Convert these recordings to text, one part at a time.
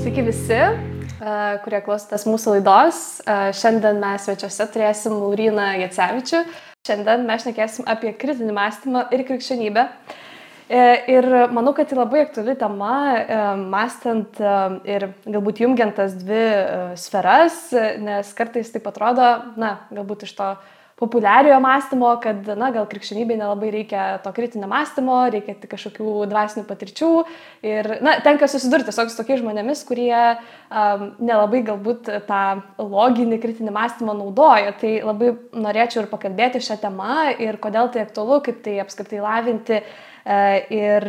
Sveiki visi, kurie klausotės mūsų laidos. Šiandien mes svečiuose turėsim Lauriną Jacevičių. Šiandien mes šnekėsim apie kritinį mąstymą ir krikščionybę. E, ir manau, kad tai labai aktuali tema, e, mąstant e, ir galbūt jungiant tas dvi sferas, nes kartais taip atrodo, na, galbūt iš to populiariojo mąstymo, kad, na, gal krikščionybei nelabai reikia to kritinio mąstymo, reikia tik kažkokių dvasinių patirčių. Ir, na, tenka susidurti tiesiog su tokiais žmonėmis, kurie um, nelabai galbūt tą loginį kritinį mąstymą naudoja. Tai labai norėčiau ir pakalbėti šią temą ir kodėl tai aktualu, kaip tai apskritai lavinti. Uh, ir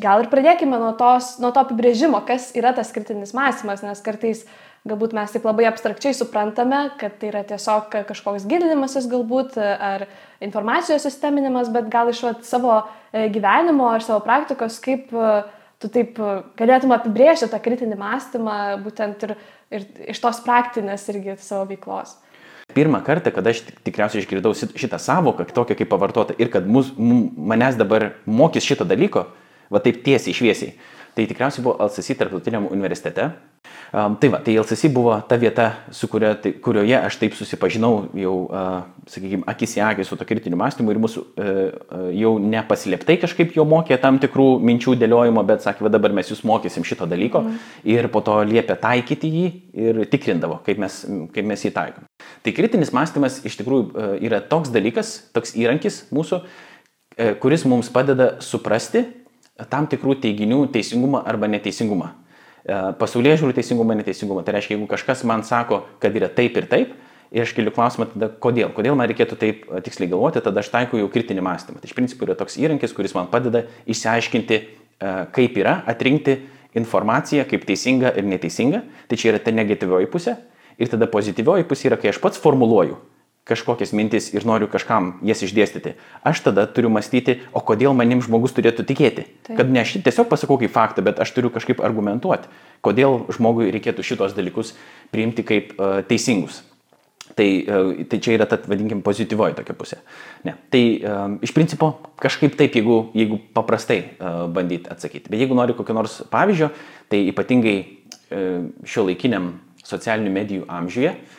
gal ir pradėkime nuo, tos, nuo to apibrėžimo, kas yra tas kritinis mąstymas, nes kartais uh, galbūt mes taip labai abstrakčiai suprantame, kad tai yra tiesiog kažkoks gilinimasis galbūt ar informacijos sisteminimas, bet gal iš vat, savo e, gyvenimo ar savo praktikos, kaip e, tu taip e, galėtum apibrėžti tą kritinį mąstymą būtent ir, ir iš tos praktinės irgi savo veiklos. Pirmą kartą, kada aš tikriausiai išgirdau šitą savoką, tokią kaip pavartota, ir kad mus, manęs dabar mokys šito dalyko, va taip tiesiai, šviesiai, tai tikriausiai buvo LCC tarptautiniam universitete, Um, tai va, tai LCC buvo ta vieta, kuria, tai, kurioje aš taip susipažinau jau, uh, sakykime, akis į akį su to kritiniu mąstymu ir mūsų uh, jau nepaslėptai kažkaip jo mokė tam tikrų minčių dėliojimo, bet sakė, va dabar mes jūs mokysim šito dalyko mm. ir po to liepė taikyti jį ir tikrindavo, kaip mes, kaip mes jį taikom. Tai kritinis mąstymas iš tikrųjų uh, yra toks dalykas, toks įrankis mūsų, uh, kuris mums padeda suprasti tam tikrų teiginių teisingumą arba neteisingumą. E, pasaulyje žiūriu teisingumą, neteisingumą. Tai reiškia, jeigu kažkas man sako, kad yra taip ir taip, ir aš keliu klausimą tada, kodėl, kodėl man reikėtų taip e, tiksliai galvoti, tada aš taikau jau kritinį mąstymą. Tai iš principo yra toks įrankis, kuris man padeda išsiaiškinti, e, kaip yra, atrinkti informaciją kaip teisinga ir neteisinga. Tai čia yra ta negatyvioji pusė. Ir tada pozityvioji pusė yra, kai aš pats formuluoju, kažkokias mintis ir noriu kažkam jas išdėstyti, aš tada turiu mąstyti, o kodėl manim žmogus turėtų tikėti. Taip. Kad ne aš tiesiog pasakau kaip faktą, bet aš turiu kažkaip argumentuoti, kodėl žmogui reikėtų šitos dalykus priimti kaip uh, teisingus. Tai, uh, tai čia yra ta, vadinkim, pozityvoji tokia pusė. Ne. Tai um, iš principo kažkaip taip, jeigu, jeigu paprastai uh, bandyti atsakyti. Bet jeigu nori kokio nors pavyzdžio, tai ypatingai uh, šio laikiniam socialinių medijų amžiuje, uh,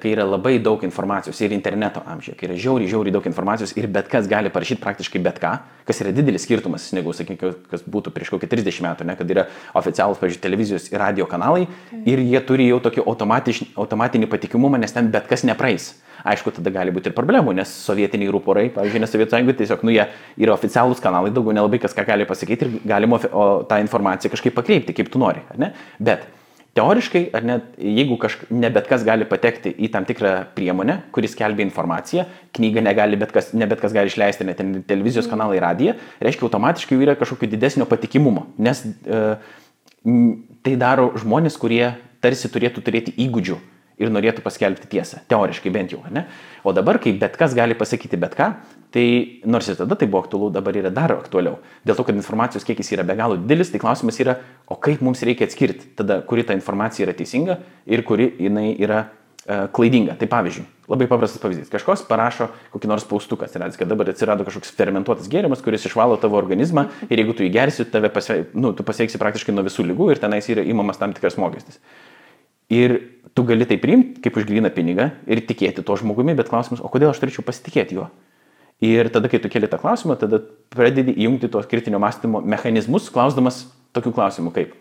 kai yra labai daug informacijos ir interneto amžiuje, kai yra žiauriai, žiauriai daug informacijos ir bet kas gali parašyti praktiškai bet ką, kas yra didelis skirtumas, negu, sakykime, kas būtų prieš kokį 30 metų, ne, kad yra oficialūs, pavyzdžiui, televizijos ir radio kanalai ir jie turi jau tokį automatinį patikimumą, nes ten bet kas nepraeis. Aišku, tada gali būti ir problemų, nes sovietiniai rūporai, pavyzdžiui, nes Sovietų sąjungoje tiesiog, nu, jie yra oficialūs kanalai, daugiau nelabai kas ką gali pasakyti ir galima tą informaciją kažkaip pakreipti, kaip tu nori, ne? Bet Teoriškai, ar net jeigu kažk, ne bet kas gali patekti į tam tikrą priemonę, kuris kelbia informaciją, knygą negali bet kas, ne bet kas gali išleisti, net televizijos kanalai radiją, reiškia automatiškai yra kažkokio didesnio patikimumo, nes e, tai daro žmonės, kurie tarsi turėtų turėti įgūdžių ir norėtų paskelbti tiesą, teoriškai bent jau, ne? O dabar, kai bet kas gali pasakyti bet ką, tai nors ir tada tai buvo aktualu, dabar yra dar aktualiau. Dėl to, kad informacijos kiekis yra be galo didelis, tai klausimas yra, o kaip mums reikia atskirti tada, kuri ta informacija yra teisinga ir kuri jinai yra uh, klaidinga. Tai pavyzdžiui, labai paprastas pavyzdys. Kažkas parašo kokį nors paustuką, reiškia, kad dabar atsirado kažkoks fermentuotas gėrimas, kuris išvalo tavo organizmą ir jeigu tu jį gersi, tave pasve, nu, tu pasieksi praktiškai nuo visų lygų ir tenais yra įmamas tam tikras mokestis. Ir tu gali tai priimti kaip už gryną pinigą ir tikėti tuo žmogumi, bet klausimas, o kodėl aš turėčiau pasitikėti juo? Ir tada, kai tu keli tą klausimą, tada pradedi įjungti tos kritinio mąstymo mechanizmus, klausdamas tokių klausimų kaip,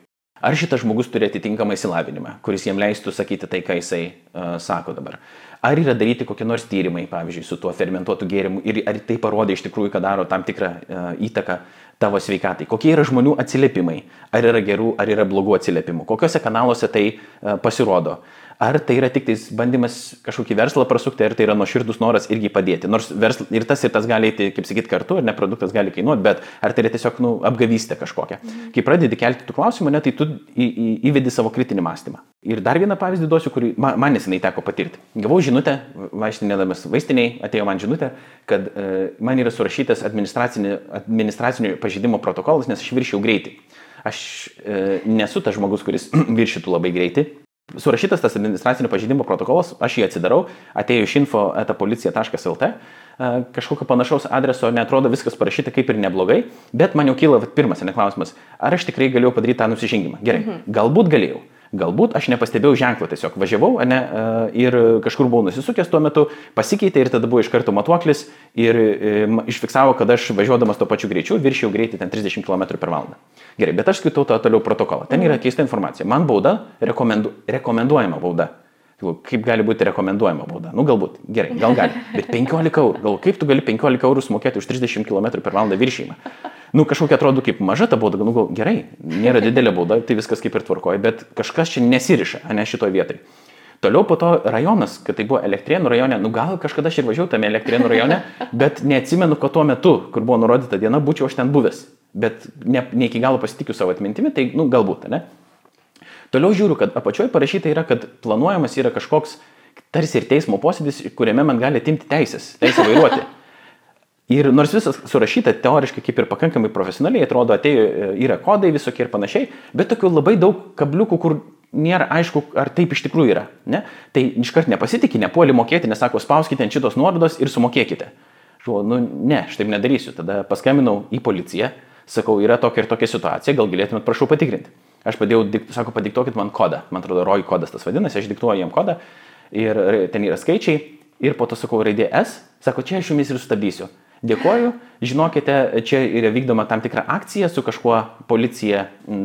ar šitas žmogus turi atitinkamą įsilavinimą, kuris jam leistų sakyti tai, ką jisai uh, sako dabar. Ar yra daryti kokie nors tyrimai, pavyzdžiui, su tuo fermentuotu gėrimu ir ar tai parodė iš tikrųjų, kad daro tam tikrą uh, įtaką tavo sveikatai, kokie yra žmonių atsiliepimai, ar yra gerų, ar yra blogų atsiliepimų, kokiuose kanaluose tai uh, pasirodo. Uh, ar tai yra tik bandymas kažkokį verslą prasukti, ar tai yra nuoširdus noras irgi padėti. Nors versl, ir tas ir tas gali eiti, kaip sakyt, kartu, ir ne produktas gali kainuoti, bet ar tai yra tiesiog nu, apgavystė kažkokia. Mhm. Kai pradedi kelti tų klausimų, ne, tai tu į, į, įvedi savo kritinį mąstymą. Ir dar vieną pavyzdį duosiu, kurį man, man nesinai teko patirti. Gavau žinutę, vaistinėdamas vaistiniai, atėjo man žinutė, kad e, man yra surašytas administracinio pažydimo protokolas, nes aš viršiau greitį. Aš e, nesu tas žmogus, kuris viršytų labai greitai, surašytas tas administracinio pažydimo protokolas, aš jį atsidarau, atėjau iš info etapolicija.lt, kažkokio panašaus adreso, netrodo viskas parašyta kaip ir neblogai, bet man jau kyla pirmas neklausimas, ar aš tikrai galėjau padaryti tą nusižengimą. Gerai, mhm. galbūt galėjau. Galbūt aš nepastebėjau ženklo, tiesiog važiavau ne, ir kažkur buvau nusisukęs tuo metu, pasikeitė ir tada buvo iš karto matuoklis ir išfiksavo, kad aš važiuodamas tuo pačiu greičiu viršijau greitį ten 30 km per valandą. Gerai, bet aš skaitau tą toliau protokolą. Ten yra keista informacija. Man bauda, rekomendu, rekomenduojama bauda. Kaip gali būti rekomenduojama bauda? Nu, galbūt. Gerai, gal gali. Bet 15 eurų. Gal kaip tu gali 15 eurų sumokėti už 30 km per valandą viršymą? nu, kažkokia atrodo kaip maža ta bauda, nu, gal gerai, nėra didelė bauda, tai viskas kaip ir tvarkoja, bet kažkas čia nesiriša, ne šitoje vietoje. Toliau po to rajonas, kad tai buvo Elektrienų rajone, nu gal kažkada aš ir važiavau tame Elektrienų rajone, bet neatsimenu, kad tuo metu, kur buvo nurodyta diena, būčiau aš ten buvęs. Bet ne, ne iki galo pasitikiu savo atmintimi, tai, nu, galbūt, ne? Toliau žiūriu, kad apačioje parašyta yra, kad planuojamas yra kažkoks tarsi ir teismo posėdis, kuriame man gali atimti teisės, teisę vairuoti. Ir nors visas surašyta teoriškai kaip ir pakankamai profesionaliai, atrodo, atėjo, e, yra kodai visokie ir panašiai, bet tokių labai daug kabliukų, kur nėra aišku, ar taip iš tikrųjų yra. Ne? Tai iškart nepasitikė, nepuoli mokėti, nesako, spauskite ant šitos nuorodos ir sumokėkite. Žuo, nu ne, aš taip nedarysiu. Tada paskambinau į policiją, sakau, yra tokia ir tokia situacija, gal galėtumėt prašau patikrinti. Aš padėjau, sako, padiktuokit man kodą, man atrodo, ROI kodas tas vadinasi, aš diktuoju jam kodą ir ten yra skaičiai ir po to sakau raidė S, sako, čia aš jumis ir sustabdysiu. Dėkoju, žinokite, čia yra vykdoma tam tikra akcija su kažkuo policija e,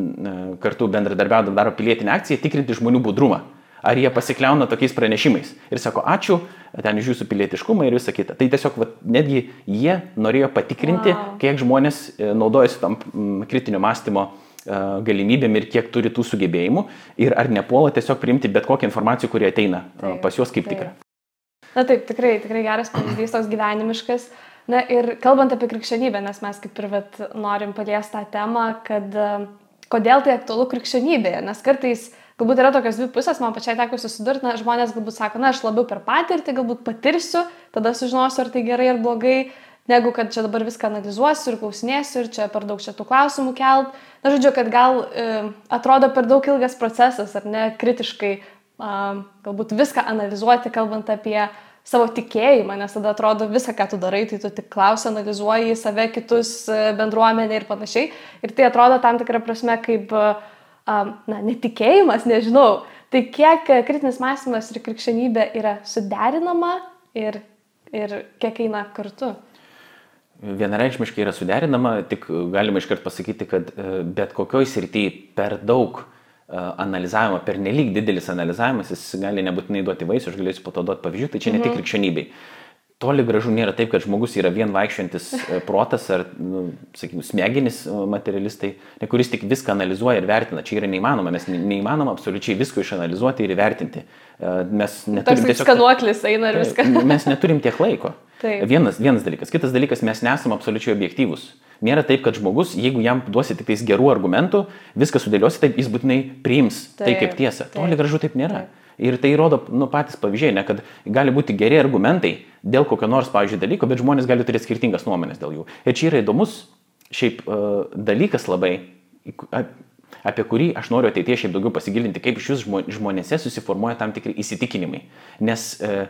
kartu bendradarbiaudama daro pilietinę akciją tikrinti žmonių budrumą. Ar jie pasikliauna tokiais pranešimais. Ir sako, ačiū, ten už jūsų pilietiškumą ir visą kitą. Tai tiesiog vat, netgi jie norėjo patikrinti, wow. kiek žmonės e, naudojasi tam kritinio mąstymo e, galimybėm ir kiek turi tų sugebėjimų ir ar nepuola tiesiog priimti bet kokią informaciją, kuri ateina taip, pas juos kaip tikra. Na taip, tikrai, tikrai geras pavyzdys, toks gyvenimiškas. Uh, Na ir kalbant apie krikščionybę, nes mes kaip ir vat, norim paliesti tą temą, kad e, kodėl tai aktualu krikščionybėje, nes kartais galbūt yra tokios dvi pusės, man pačiai teko susidurti, na, žmonės galbūt sako, na, aš labiau per patirtį, galbūt patirsiu, tada sužinosiu, ar tai gerai ar blogai, negu kad čia dabar viską analizuosiu ir klausinėsiu ir čia per daug šitų klausimų kelt. Na, žodžiu, kad gal e, atrodo per daug ilgas procesas, ar ne, kritiškai e, galbūt viską analizuoti, kalbant apie savo tikėjimą, nes tada atrodo visą, ką tu darai, tai tu tik klausi, analizuoji save, kitus, e, bendruomenę ir panašiai. Ir tai atrodo tam tikrą prasme kaip, e, na, netikėjimas, nežinau. Tai kiek kritinis mąstymas ir krikščionybė yra suderinama ir, ir kiek eina kartu? Vienareikšmiškai yra suderinama, tik galima iškart pasakyti, kad e, bet kokioj srityje per daug uh, analizavimo, per nelik didelis analizavimas, jis gali nebūtinai duoti vaisių, aš galėsiu po to duoti pavyzdžių, tai čia ne tik mhm. Toli gražu nėra taip, kad žmogus yra vien vaikščiantis e, protas ar, nu, sakykime, smegenis e, materialistai, ne kuris tik viską analizuoja ir vertina. Čia yra neįmanoma, mes neįmanoma absoliučiai visko išanalizuoti ir įvertinti. E, mes neturim tiesiog... skanuoklis eina ir viską. Mes neturim tiek laiko. Taip. Vienas, vienas dalykas. Kitas dalykas, mes nesame absoliučiai objektyvūs. Nėra taip, kad žmogus, jeigu jam duosi tik tais gerų argumentų, viską sudėliosi, taip jis būtinai priims taip, tai kaip tiesą. Toli gražu taip nėra. Taip. Ir tai rodo nu, patys pavyzdžiai, ne, kad gali būti geri argumentai dėl kokio nors, pavyzdžiui, dalyko, bet žmonės gali turėti skirtingas nuomonės dėl jų. Ir čia yra įdomus šiaip uh, dalykas labai, apie kurį aš noriu ateitie šiaip daugiau pasigilinti, kaip iš jūs žmonėse susiformuoja tam tikri įsitikinimai. Nes uh,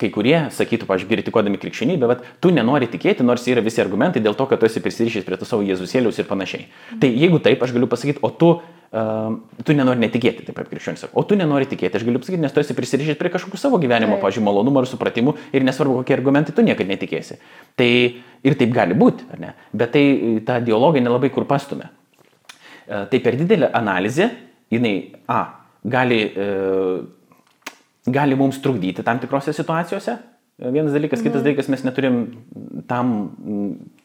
kai kurie sakytų, pavyzdžiui, kritikuodami krikščionybę, bet tu nenori tikėti, nors yra visi argumentai dėl to, kad tu esi prisirišęs prie to savo Jėzusėlius ir panašiai. Tai jeigu taip, aš galiu pasakyti, o tu, tu nenori netikėti, taip kaip krikščionis sako, o tu nenori tikėti, aš galiu pasakyti, nes tu esi prisirišęs prie kažkokių savo gyvenimo, tai. pavyzdžiui, malonumų ar supratimų ir nesvarbu, kokie argumentai, tu niekada netikėsi. Tai ir taip gali būti, ar ne? Bet tai tą dialogą nelabai kur pastumė. Uh, tai per didelė analizė, jinai, a, gali uh, gali mums trukdyti tam tikrose situacijose. Vienas dalykas, kitas mhm. dalykas, mes neturim tam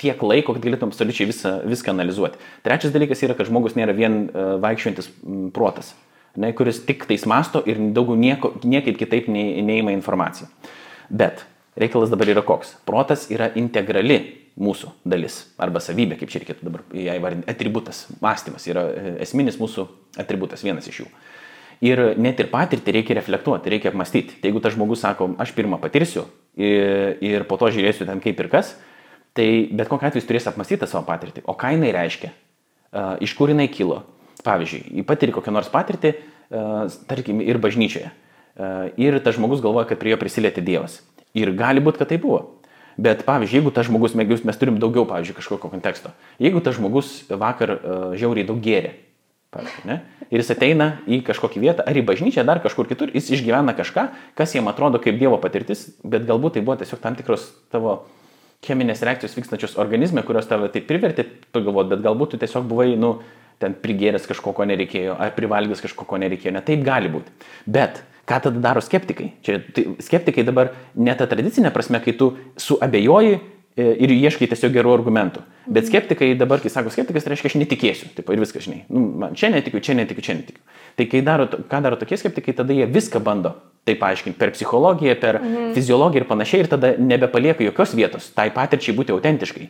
tiek laiko, kad galėtum absoliučiai visą, viską analizuoti. Trečias dalykas yra, kad žmogus nėra vien e, vaikščiojantis protas, ne, kuris tik tais masto ir daugiau nieko, niekaip kitaip nei, neįma informaciją. Bet reikalas dabar yra koks. Protas yra integrali mūsų dalis arba savybė, kaip čia reikėtų dabar ją įvardinti, atributas, mąstymas yra e, esminis mūsų atributas, vienas iš jų. Ir net ir patirtį reikia reflektuoti, reikia apmastyti. Tai jeigu tas žmogus sako, aš pirmą patirsiu ir, ir po to žiūrėsiu ten kaip ir kas, tai bet kokiu atveju jis turės apmastyti savo patirtį. O ką jinai reiškia? Iš kur jinai kilo? Pavyzdžiui, patiri kokią nors patirtį, tarkim, ir bažnyčioje. Ir tas žmogus galvoja, kad prie jo prisilietė Dievas. Ir gali būti, kad tai buvo. Bet, pavyzdžiui, jeigu tas žmogus, mes turim daugiau, pavyzdžiui, kažkokio konteksto. Jeigu tas žmogus vakar žiauriai daug gėrė, pavyzdžiui, ne? ir jis ateina į kažkokią vietą, ar į bažnyčią, dar kažkur kitur, jis išgyvena kažką, kas jam atrodo kaip Dievo patirtis, bet galbūt tai buvo tiesiog tam tikros tavo cheminės reakcijos vykstančios organizme, kurios tave taip privertė pagalvoti, bet galbūt tu tiesiog buvai, nu, ten prigėręs kažko, ko nereikėjo, ar privalgęs kažko, ko nereikėjo. Ne taip gali būti. Bet ką tada daro skeptikai? Čia tai, skeptikai dabar ne ta tradicinė prasme, kai tu suabejoji ir ieškai tiesiog gerų argumentų. Bet skeptikai dabar, kai sako skeptikas, tai reiškia, aš netikėsiu. Taip, ir viskas, žinai. Nu, man čia netikiu, čia netikiu, čia netikiu. Tai kai daro, ką daro tokie skeptikai, tada jie viską bando tai paaiškinti per psichologiją, per mhm. fiziologiją ir panašiai, ir tada nebepalieka jokios vietos tai patirčiai būti autentiškai.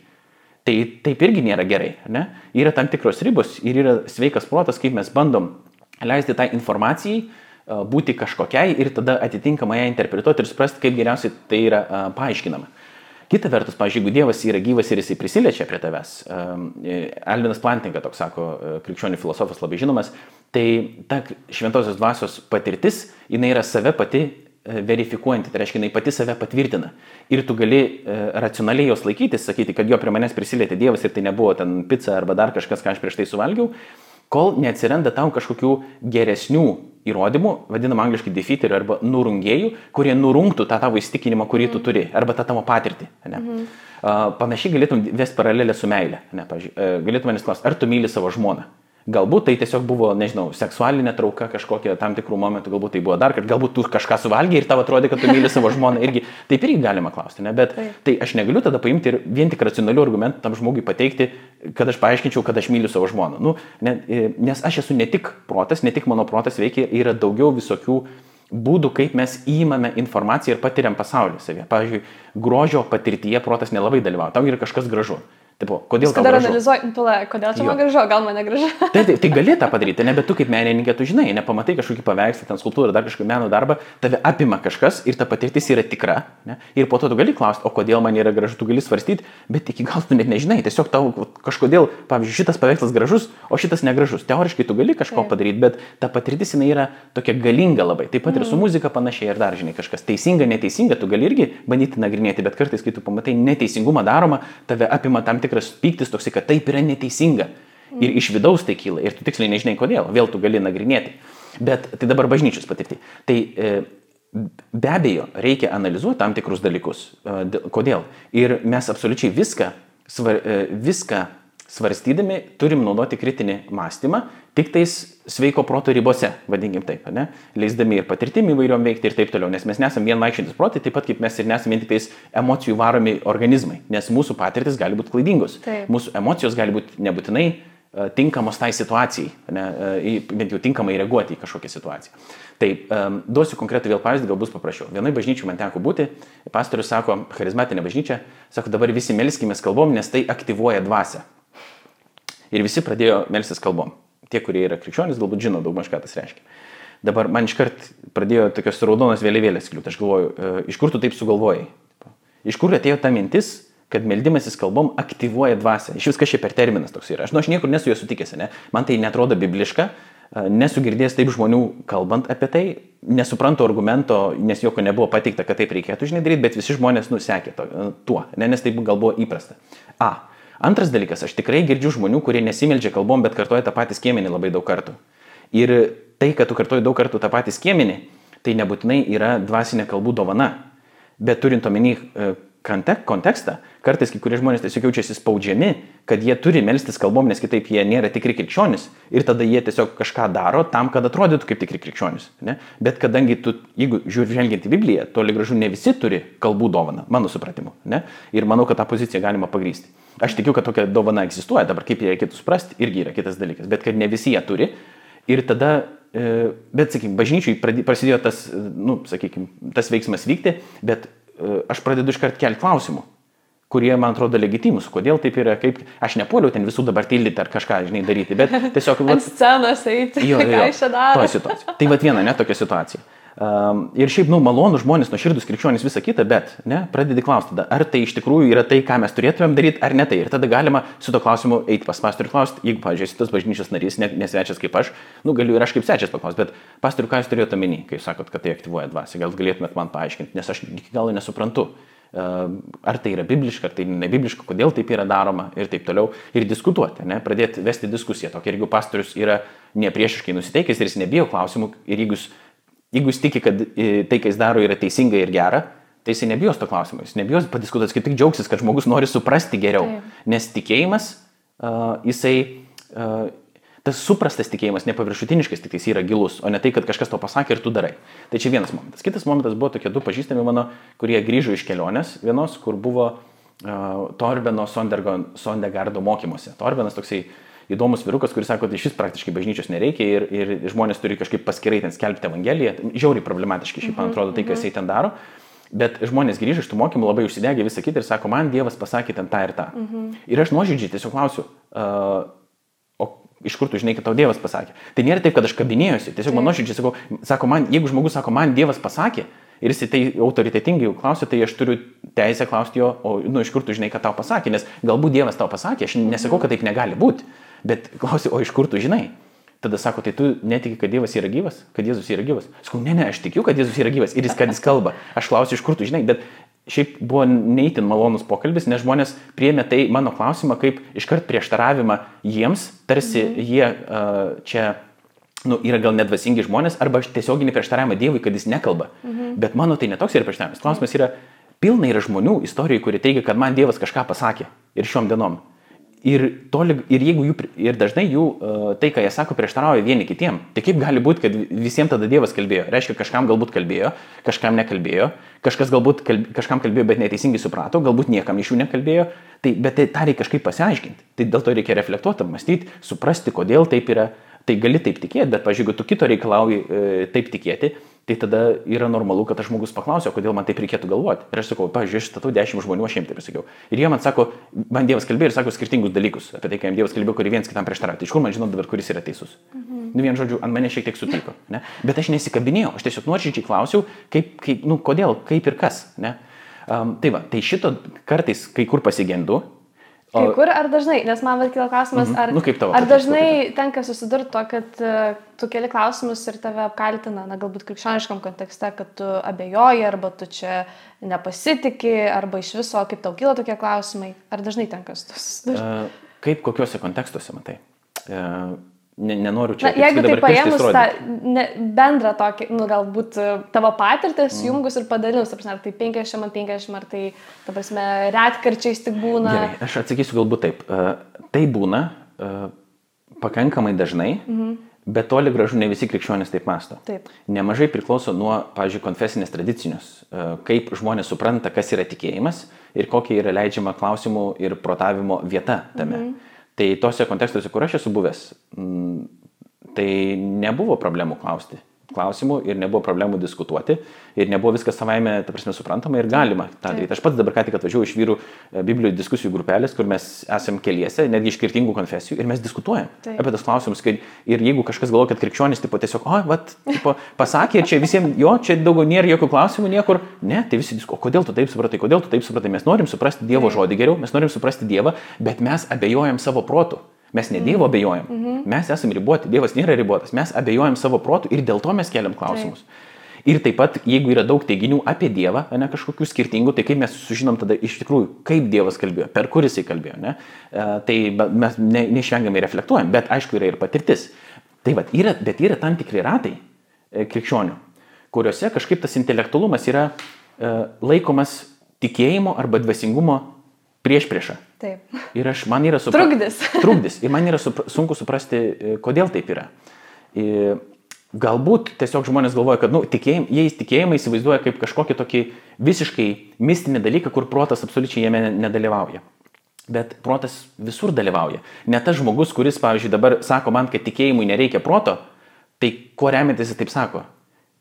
Tai taip irgi nėra gerai, ne? Yra tam tikros ribos ir yra sveikas protas, kaip mes bandom leisti tai informacijai būti kažkokiai ir tada atitinkamai ją interpretuoti ir suprasti, kaip geriausiai tai yra paaiškinama. Kita vertus, pavyzdžiui, jeigu Dievas yra gyvas ir jisai prisiliečia prie tavęs, Alvinas Plantinga, toks sako, krikščionių filosofas labai žinomas, tai ta šventosios dvasios patirtis, jinai yra save pati verifikuojanti, tai reiškia, jinai pati save patvirtina. Ir tu gali racionaliai jos laikytis, sakyti, kad jo prie manęs prisilietė Dievas ir tai nebuvo ten pica arba dar kažkas, ką aš prieš tai suvalgiau, kol neatsiranda tau kažkokių geresnių įrodymų, vadinam angliškai defeaterių arba nurungėjų, kurie nurungtų tą tavo įstikinimą, kurį tu mhm. turi, arba tą tavo patirtį. Ne? Mhm. Panašiai galėtum vesti paralelę su meilė. Ne? Pavyzdžiui, uh, galėtum manęs klausti, ar tu myli savo žmoną? Galbūt tai tiesiog buvo, nežinau, seksualinė trauka kažkokia tam tikrų momentų, galbūt tai buvo dar, kad galbūt tu kažką suvalgiai ir tau atrodė, kad tu myli savo žmoną irgi. Taip irgi galima klausti, ne? Bet tai aš negaliu tada paimti ir vien tik racionalių argumentų tam žmogui pateikti, kad aš paaiškinčiau, kad aš myliu savo žmoną. Nu, ne, e, nes aš esu ne tik protas, ne tik mano protas veikia, yra daugiau visokių būdų, kaip mes įimame informaciją ir patiriam pasaulį savie. Pavyzdžiui, grožio patirtyje protas nelabai dalyvauja, tau yra kažkas gražu. Tipo, kodėl tau gražu? analizuoji, pala, kodėl čia jo. man gražu, gal man negražu. tai, tai, tai gali tą padaryti, ne, bet tu kaip menininkė, tu žinai, nepamatai kažkokį paveikslą, ten skulptūrą, dar kažkokį meno darbą, tave apima kažkas ir ta patirtis yra tikra. Ne, ir po to tu gali klausti, o kodėl man yra gražu, tu gali svarstyti, bet iki gal tu net nežinai, tiesiog tau kažkodėl, pavyzdžiui, šitas paveikslas gražus, o šitas negražus. Teoriškai tu gali kažko tai. padaryti, bet ta patirtis jinai yra tokia galinga labai. Taip pat mm. ir su mm. muzika panašiai ir dar, žinai, kažkas teisinga, neteisinga, tu gali irgi bandyti nagrinėti, bet kartais, kai tu pamatai neteisingumą daromą, tave apima tam tikras pyktis toks toksai, kad taip yra neteisinga. Ir iš vidaus tai kyla. Ir tu tiksliai nežinai kodėl. Vėl tu gali nagrinėti. Bet tai dabar bažnyčios patirti. Tai e, be abejo, reikia analizuoti tam tikrus dalykus. E, kodėl? Ir mes absoliučiai viską, svar, e, viską svarstydami turim naudoti kritinį mąstymą, tik tais sveiko proto ribose, vadinkim taip, ne? leisdami ir patirtimi įvairiom veikti ir taip toliau, nes mes nesame vien vaikščiantis protai, taip pat kaip mes ir nesame vien tik tais emocijų varomi organizmai, nes mūsų patirtis gali būti klaidingos, taip. mūsų emocijos gali būti nebūtinai uh, tinkamos tai situacijai, ne, uh, bent jau tinkamai reaguoti į kažkokią situaciją. Tai um, duosiu konkretų vėl pavyzdį, gal bus paprasčiau. Vienai bažnyčiai man teko būti, pastorius sako, charizmatinė bažnyčia, sako, dabar visi melskime kalbom, nes tai aktyvuoja dvasę. Ir visi pradėjo melstis kalbom. Tie, kurie yra krikščionys, galbūt žino daugmaž, ką tas reiškia. Dabar man iškart pradėjo tokios raudonos vėliavėlės kliūti. Aš galvoju, e, iš kur tu taip sugalvojai? Iš kur atėjo ta mintis, kad meldimasis kalbom aktyvuoja dvasę. Iš viskas čia per terminas toks yra. Aš, nu, aš niekur nesu jo sutikęs, ne? Man tai netrodo bibliška, e, nesu girdėjęs taip žmonių kalbant apie tai, nesuprantu argumento, nes jokio nebuvo pateikta, kad taip reikėtų, žinai, daryti, bet visi žmonės nusekė to, e, tuo, ne, nes tai gal buvo įprasta. A. Antras dalykas, aš tikrai girdžiu žmonių, kurie nesimeldžia kalbom, bet kartoja tą patį skiemenį labai daug kartų. Ir tai, kad tu kartoji daug kartų tą patį skiemenį, tai nebūtinai yra dvasinė kalbų dovana. Bet turint omeny e, kontekstą, kartais kai kurie žmonės tiesiog jaučiasi spaudžiami, kad jie turi melstis kalbom, nes kitaip jie nėra tikri krikščionis. Ir tada jie tiesiog kažką daro tam, kad atrodytų kaip tikri krikščionis. Ne? Bet kadangi tu, jeigu žiūri žvelgiant į Bibliją, toli gražu ne visi turi kalbų dovaną, mano supratimu. Ne? Ir manau, kad tą poziciją galima pagrysti. Aš tikiu, kad tokia dovana egzistuoja, dabar kaip ją reikėtų suprasti, irgi yra kitas dalykas, bet kad ne visi ją turi. Ir tada, e, bet, sakykime, bažnyčiai prasidėjo tas, e, nu, sakykime, tas veiksmas vykti, bet aš pradedu iškart kelti klausimų kurie man atrodo legitimus, kodėl taip yra, kaip aš nepuoliau ten visų dabar tildyti ar kažką, žinai, daryti, bet tiesiog... Vat, Ant scenos eiti, jo, jo, ką aš čia darau. Tai va viena, ne tokia situacija. Um, ir šiaip, nu, malonų žmonės, nuoširdus krikščionys, visa kita, bet, ne, pradedi klausti tada, ar tai iš tikrųjų yra tai, ką mes turėtumėm daryti, ar ne tai. Ir tada galima su to klausimu eiti pas pastorių klausti, jeigu, pavyzdžiui, tas bažnyčios narys, ne, nesvečias kaip aš, nu, galiu ir aš kaip svečias paklausti, bet pastorių, ką jūs turėjote omeny, kai sakot, kad tai aktyvuoja dvasę, gal galėtumėt man paaiškinti, nes aš iki galo nesuprantu. Ehm, ar tai yra bibliška, ar tai nebibliška, kodėl taip yra daroma ir taip toliau. Ir diskutuoti, ne, pradėti vesti diskusiją. Tokia, ir jeigu pastorius yra nepriešiškai nusiteikęs ir jis nebijo klausimų, ir jeigu jūs jeigu jis tiki, kad e, tai, ką jis daro, yra teisinga ir gera, tai jisai nebijos to klausimo, jis nebijos padiskutuoti, kaip tik džiaugsis, kad žmogus nori suprasti geriau. Taip. Nes tikėjimas, uh, jisai, uh, tas suprastas tikėjimas, nepaviršutiniškas, tik jis yra gilus, o ne tai, kad kažkas to pasakė ir tu darai. Tai čia vienas momentas. Kitas momentas buvo tokie du pažįstami mano, kurie grįžo iš kelionės, vienos, kur buvo uh, Torbeno Sondegardo mokymuose. Torbenas toksai uh, įdomus virukas, kuris sako, kad iš vis praktiškai bažnyčios nereikia ir, ir žmonės turi kažkaip paskirai ten skelbti Evangeliją. Žiauriai problematiškai šiaip man mhm, atrodo tai, kas mhm. jisai ten daro. Bet žmonės grįžę iš tų mokymų labai užsidegė visą kitą ir sako, man Dievas pasakė ten tą ir tą. Mhm. Ir aš nuoširdžiai tiesiog klausiu, uh, o iš kur tu žinai, kad tau Dievas pasakė. Tai nėra taip, kad aš kabinėjusi, tiesiog man nuoširdžiai sakau, sako, man, jeigu žmogus sako, man Dievas pasakė, ir jis tai autoritetingai klausia, tai aš turiu teisę klausti jo, o nu, iš kur tu žinai, kad tau pasakė, nes galbūt Dievas tau pasakė, aš nesakau, kad taip negali būti. Bet klausiu, o iš kur tu žinai? Tada sako, tai tu netiki, kad Dievas yra gyvas, kad Jėzus yra gyvas. Sakau, ne, ne, aš tikiu, kad Jėzus yra gyvas ir jis, kad jis kalba. Aš klausiu, iš kur tu žinai, bet šiaip buvo neįtin malonus pokalbis, nes žmonės priemė tai mano klausimą kaip iškart prieštaravimą jiems, tarsi mhm. jie uh, čia nu, yra gal nedvasingi žmonės, arba tiesioginį prieštaravimą Dievui, kad jis nekalba. Mhm. Bet mano tai netoks yra prieštaravimas. Klausimas yra, pilna yra žmonių istorijų, kurie teigia, kad man Dievas kažką pasakė ir šiom dienom. Ir, toli, ir, jų, ir dažnai jų uh, tai, ką jie sako, prieštarauja vieni kitiem, tai kaip gali būti, kad visiems tada Dievas kalbėjo? Reiškia, kažkam galbūt kalbėjo, kažkam nekalbėjo, kažkas galbūt kalb, kažkam kalbėjo, bet neteisingai suprato, galbūt niekam iš jų nekalbėjo, tai, bet tai tą reikia kažkaip pasiaiškinti. Tai dėl to reikia reflektuoti, mąstyti, suprasti, kodėl taip yra. Tai gali taip tikėti, bet, pažiūrėjau, tu kito reikalauji e, taip tikėti, tai tada yra normalu, kad tas žmogus paklausia, kodėl man taip reikėtų galvoti. Ir aš sakau, pavyzdžiui, aš statau dešimt žmonių, aš jiems taip sakiau. Ir jie man sako, man Dievas kalbėjo ir sako skirtingus dalykus apie tai, ką jiems Dievas kalbėjo, kurį viens kitam prieštarauja. Tai iš kur man žinot dabar, kuris yra teisus? Mhm. Nu, vien žodžiu, ant mane šiek tiek supyko. Ne? Bet aš nesikabinėjau, aš tiesiog nuoširdžiai klausiau, kaip, kaip, nu, kodėl, kaip ir kas. Ne? Um, tai va, tai šito kartais kai kur pasigendu. Kai kur ar dažnai, nes man vat kilo klausimas, mhm. ar, nu, tavo, ar dažnai tenka susidurti to, kad uh, tu keli klausimus ir tave apkaltina, na galbūt krikščioniškam kontekste, kad tu abejoji, arba tu čia nepasitikė, arba iš viso, kaip tau kyla tokie klausimai, ar dažnai tenka susidurti? Uh, kaip kokiuose kontekstuose matai? Uh, nenoriu čia. Na, jeigu tai paėmus tą ne, bendrą tokį, nu, galbūt e, tavo patirtis, mm. jungus ir padalinus, ar tai 50 ant 50, ar tai, ta prasme, retkarčiais tik būna. Gerai, aš atsakysiu galbūt taip. Uh, tai būna uh, pakankamai dažnai, mm bet toli gražu ne visi krikščionys taip masto. Taip. Nemažai priklauso nuo, pavyzdžiui, konfesinės tradicinius, uh, kaip žmonės supranta, kas yra tikėjimas ir kokia yra leidžiama klausimų ir protavimo vieta tame. Mm. Tai tose kontekstuose, kur aš esu buvęs, tai nebuvo problemų klausti klausimų ir nebuvo problemų diskutuoti ir nebuvo viskas savaime, ta prasme, suprantama ir galima tą daryti. Aš pats dabar ką tik atvažiavau iš vyrų e, Biblijų diskusijų grupelės, kur mes esame keliese, netgi iš skirtingų konfesijų ir mes diskutuojam Taip. apie tos klausimus. Kad, ir jeigu kažkas galvoja, kad krikščionis tipo, tiesiog, o, vat, tipo, pasakė čia visiems, jo, čia daugiau nėra jokių klausimų niekur, ne, tai visi diskutuoja, kodėl tu taip supratai, kodėl tu taip supratai, mes norim suprasti Dievo žodį geriau, mes norim suprasti Dievą, bet mes abejojam savo protu. Mes ne Dievo abejojam, mm -hmm. mes esame riboti, Dievas nėra ribotas, mes abejojam savo protų ir dėl to mes keliam klausimus. Taip. Ir taip pat, jeigu yra daug teiginių apie Dievą, ne kažkokių skirtingų, tai kaip mes sužinom tada iš tikrųjų, kaip Dievas kalbėjo, per kuris jisai kalbėjo, ne? E, tai mes ne, neišvengiamai reflektuojam, bet aišku yra ir patirtis. Tai va, yra, bet yra tam tikri ratai e, krikščionių, kuriuose kažkaip tas intelektualumas yra e, laikomas tikėjimo arba dvasingumo prieš priešą. Taip. Ir aš, man yra supra... trukdis. trukdis. Ir man yra supra... sunku suprasti, e, kodėl taip yra. Ir galbūt tiesiog žmonės galvoja, kad nu, tikėjim, jie įtikėjimą įsivaizduoja kaip kažkokį tokį visiškai mistinį dalyką, kur protas absoliučiai jame nedalyvauja. Bet protas visur dalyvauja. Ne tas žmogus, kuris, pavyzdžiui, dabar sako man, kad tikėjimui nereikia proto, tai kuo remiantis jis taip sako?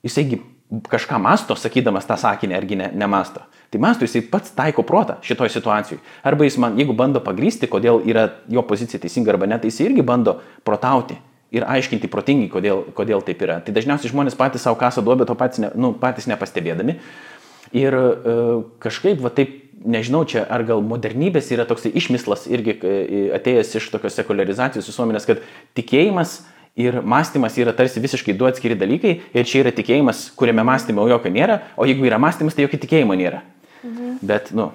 Jisaigi kažką masto, sakydamas tą sakinį, argi ne, nemasto. Tai masto, jisai pats taiko protą šitoje situacijoje. Arba jis man, jeigu bando pagrysti, kodėl yra jo pozicija teisinga arba ne, tai jis irgi bando protauti. ir aiškinti protingai, kodėl, kodėl taip yra. Tai dažniausiai žmonės patys savo kasą duobę to patys, ne, nu, patys nepastebėdami. Ir e, kažkaip, va taip, nežinau, čia ar gal modernybės yra toks išmislas irgi e, atėjęs iš tokios sekularizacijos visuomenės, kad tikėjimas ir mąstymas yra tarsi visiškai du atskiri dalykai ir čia yra tikėjimas, kuriame mąstymo jokio nėra, o jeigu yra mąstymas, tai jokio tikėjimo nėra. Mhm. Bet, nu,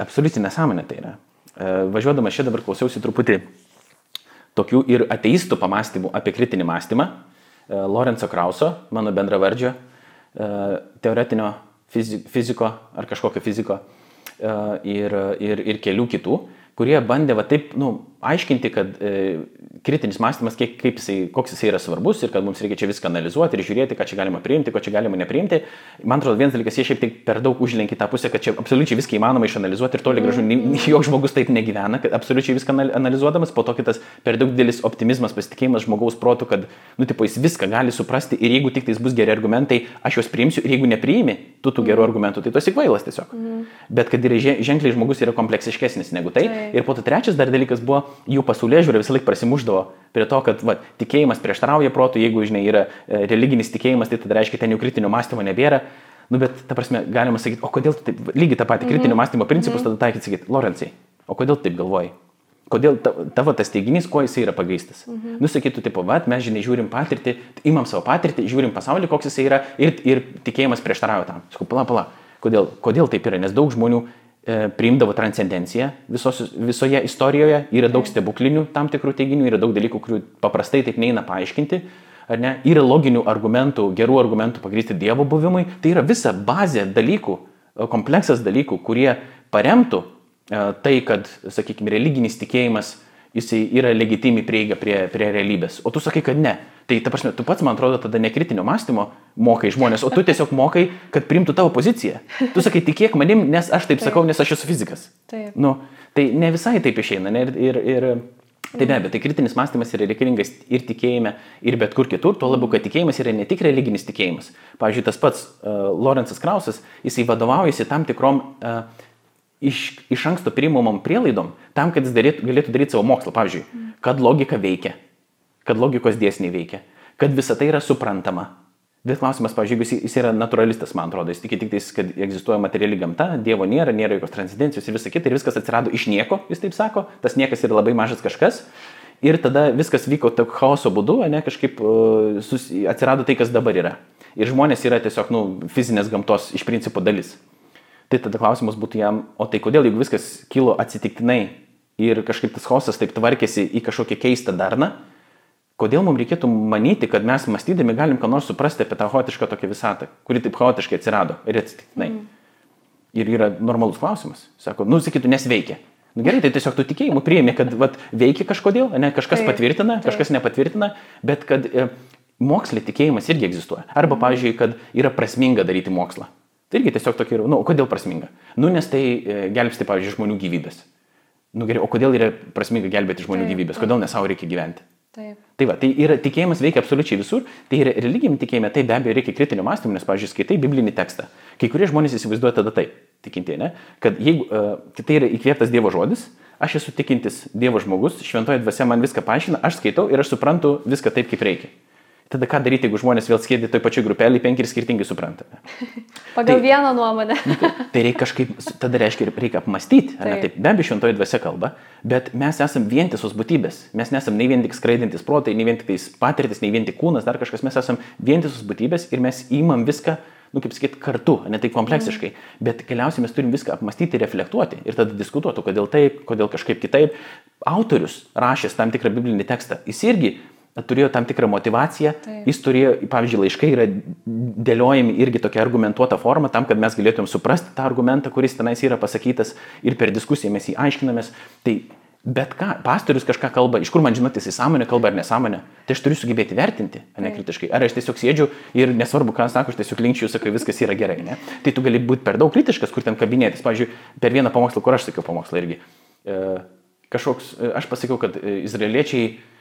absoliučiai nesąmonė tai yra. E, važiuodamas čia dabar klausiausi truputį tokių ir ateistų pamastymų apie kritinį mąstymą. E, Lorenzo Krauso, mano bendravardžio, e, teoretinio fiziko ar kažkokio fiziko ir, ir, ir kelių kitų, kurie bandė va taip, nu, aiškinti, kad e, kritinis mąstymas, kiek, kaip jisai, koks jisai yra svarbus ir kad mums reikia čia viską analizuoti ir žiūrėti, ką čia galima priimti, ko čia galima nepriimti. Man atrodo, vienas dalykas, jie šiaip tik per daug užlenkia tą pusę, kad čia absoliučiai viską įmanoma išanalizuoti ir toli gražu, mm. joks žmogus taip negyvena, kad absoliučiai viską analizuodamas, po to kitas per daug didelis optimizmas, pasitikėjimas žmogaus protų, kad, nu, tipo, jis viską gali suprasti ir jeigu tik tais bus geri argumentai, aš juos priimsiu ir jeigu nepriimi tu tų gerų argumentų, tai tu esi kvailas tiesiog. Mm. Bet kad yra ženkliai žmogus yra kompleksiškesnis negu tai. tai. Ir po to trečias dar dalykas buvo jų pasaulyje žiūrė visą laiką prasimuždavo prie to, kad va, tikėjimas prieštarauja protų, jeigu, žinai, yra e, religinis tikėjimas, tai tada reiškia, ten jau kritinio mąstymo nebėra. Nu, bet, ta prasme, galima sakyti, o kodėl tu taip, lygiai tą patį kritinio mm -hmm. mąstymo principus mm -hmm. tada taikyti, sakyti, Lorencai, o kodėl taip galvoji? Kodėl ta, tavo tas teiginys, kuo jisai yra pagristas? Mhm. Nusakytų, tipo, va, mes žinai, žiūrim patirtį, imam savo patirtį, žiūrim pasaulį, koks jisai yra ir, ir tikėjimas prieštarauja tam. Sakau, pala, pala, kodėl, kodėl taip yra? Nes daug žmonių priimdavo transcendenciją visos, visoje istorijoje, yra daug stebuklinių tam tikrų teiginių, yra daug dalykų, kurių paprastai taip neina paaiškinti, ar ne, yra loginių argumentų, gerų argumentų pagrysti Dievo buvimui, tai yra visa bazė dalykų, e, kompleksas dalykų, kurie paremtų e, tai, kad, sakykime, religinis tikėjimas jisai yra legitimi prieiga prie, prie realybės. O tu sakai, kad ne. Tai ta prasme, tu pats, man atrodo, tada nekritinio mąstymo mokai žmonės, o tu tiesiog mokai, kad primtų tavo poziciją. Tu sakai, tikėk manim, nes aš taip, taip. sakau, nes aš esu fizikas. Taip. Nu, tai ne visai taip išeina. Ne, ir, ir, ir, Tai be abejo, tai kritinis mąstymas yra reikalingas ir tikėjime, ir bet kur kitur, tuo labiau, kad tikėjimas yra ne tik religinis tikėjimas. Pavyzdžiui, tas pats uh, Lorenzas Krausas, jisai vadovaujasi tam tikrom uh, iš, iš anksto priimamom prielaidom tam, kad jis darėtų, galėtų daryti savo mokslą. Pavyzdžiui, kad logika veikia, kad logikos dėsniai veikia, kad visa tai yra suprantama. Bet klausimas, pavyzdžiui, jis, jis yra naturalistas, man atrodo, jis tiki tik tais, kad egzistuoja materiali gamta, Dievo nėra, nėra jokios transcendencijos ir visa kita, ir viskas atsirado iš nieko, jis taip sako, tas niekas yra labai mažas kažkas. Ir tada viskas vyko taip chaoso būdu, ne, kažkaip uh, susi, atsirado tai, kas dabar yra. Ir žmonės yra tiesiog, nu, fizinės gamtos iš principo dalis. Tai tada klausimas būtų jam, o tai kodėl, jeigu viskas kilo atsitiktinai ir kažkaip tas chaosas taip tvarkėsi į kažkokią keistą darną, kodėl mums reikėtų manyti, kad mes mąstydami galim ką nors suprasti apie tą chaotišką tokią visatą, kuri taip chaotiškai atsirado ir atsitiktinai. Mm. Ir yra normalus klausimas. Sako, nu, sakytų, nes veikia. Nu, gerai, tai tiesiog tu tikėjimu priėmė, kad vat, veikia kažkodėl, ne, kažkas taip, patvirtina, taip. kažkas nepatvirtina, bet kad e, mokslė tikėjimas irgi egzistuoja. Arba, mm. pavyzdžiui, kad yra prasminga daryti mokslą. Tai irgi tiesiog tokia yra, nu, o kodėl prasminga? Nu, nes tai e, gelbsti, pavyzdžiui, žmonių gyvybės. Nu gerai, o kodėl yra prasminga gelbėti žmonių taip, gyvybės? Kodėl ne savo reikia gyventi? Taip. Tai va, tai yra tikėjimas veikia absoliučiai visur, tai yra religijam tikėjime, tai be abejo reikia kritinio mąstymo, nes, pavyzdžiui, skaitai biblinį tekstą. Kai kurie žmonės įsivaizduoja tada taip, tikintieji, ne? kad jeigu uh, tai yra įkvėptas Dievo žodis, aš esu tikintis Dievo žmogus, šventoji dvasia man viską paaiškina, aš skaitau ir aš suprantu viską taip, kaip reikia. Tada ką daryti, jeigu žmonės vėl skėdė toj pačioj grupelį, penki ir skirtingai supranta. Pagal tai, vieną nuomonę. Nu, tai, tai reikia kažkaip, tada reiškia, reikia apmastyti. Taip. Taip, be abejo, šventoji dvasia kalba, bet mes esame vientisos būtybės. Mes nesame nei vien tik skraidintis protai, nei vien tik patirtis, nei vien tik kūnas, dar kažkas. Mes esame vientisos būtybės ir mes įmam viską, nu kaip sakyti, kartu, ne tai kompleksiškai. Mm. Bet galiausiai mes turim viską apmastyti, reflektuoti ir tada diskutuoti, kodėl taip, kodėl kažkaip kitaip. Autorius rašęs tam tikrą biblinį tekstą, jis irgi turėjo tam tikrą motivaciją, Taip. jis turėjo, pavyzdžiui, laiškai yra dėliojami irgi tokia argumentuota forma, tam, kad mes galėtumėm suprasti tą argumentą, kuris tenais yra pasakytas ir per diskusiją mes jį aiškinamės. Tai bet ką, pastorius kažką kalba, iš kur man žinoti, jis sąmonė kalba ar nesąmonė, tai aš turiu sugebėti vertinti, ne kritiškai. Ar aš tiesiog sėdžiu ir nesvarbu, ką sako, aš tiesiog linkčiau, sakai, viskas yra gerai, ne? Tai tu gali būti per daug kritiškas, kur ten kabinėtis. Pavyzdžiui, per vieną pamokslą, kur aš sakiau pamokslą irgi. E, kažkoks, e, aš pasakiau, kad izraeliečiai E,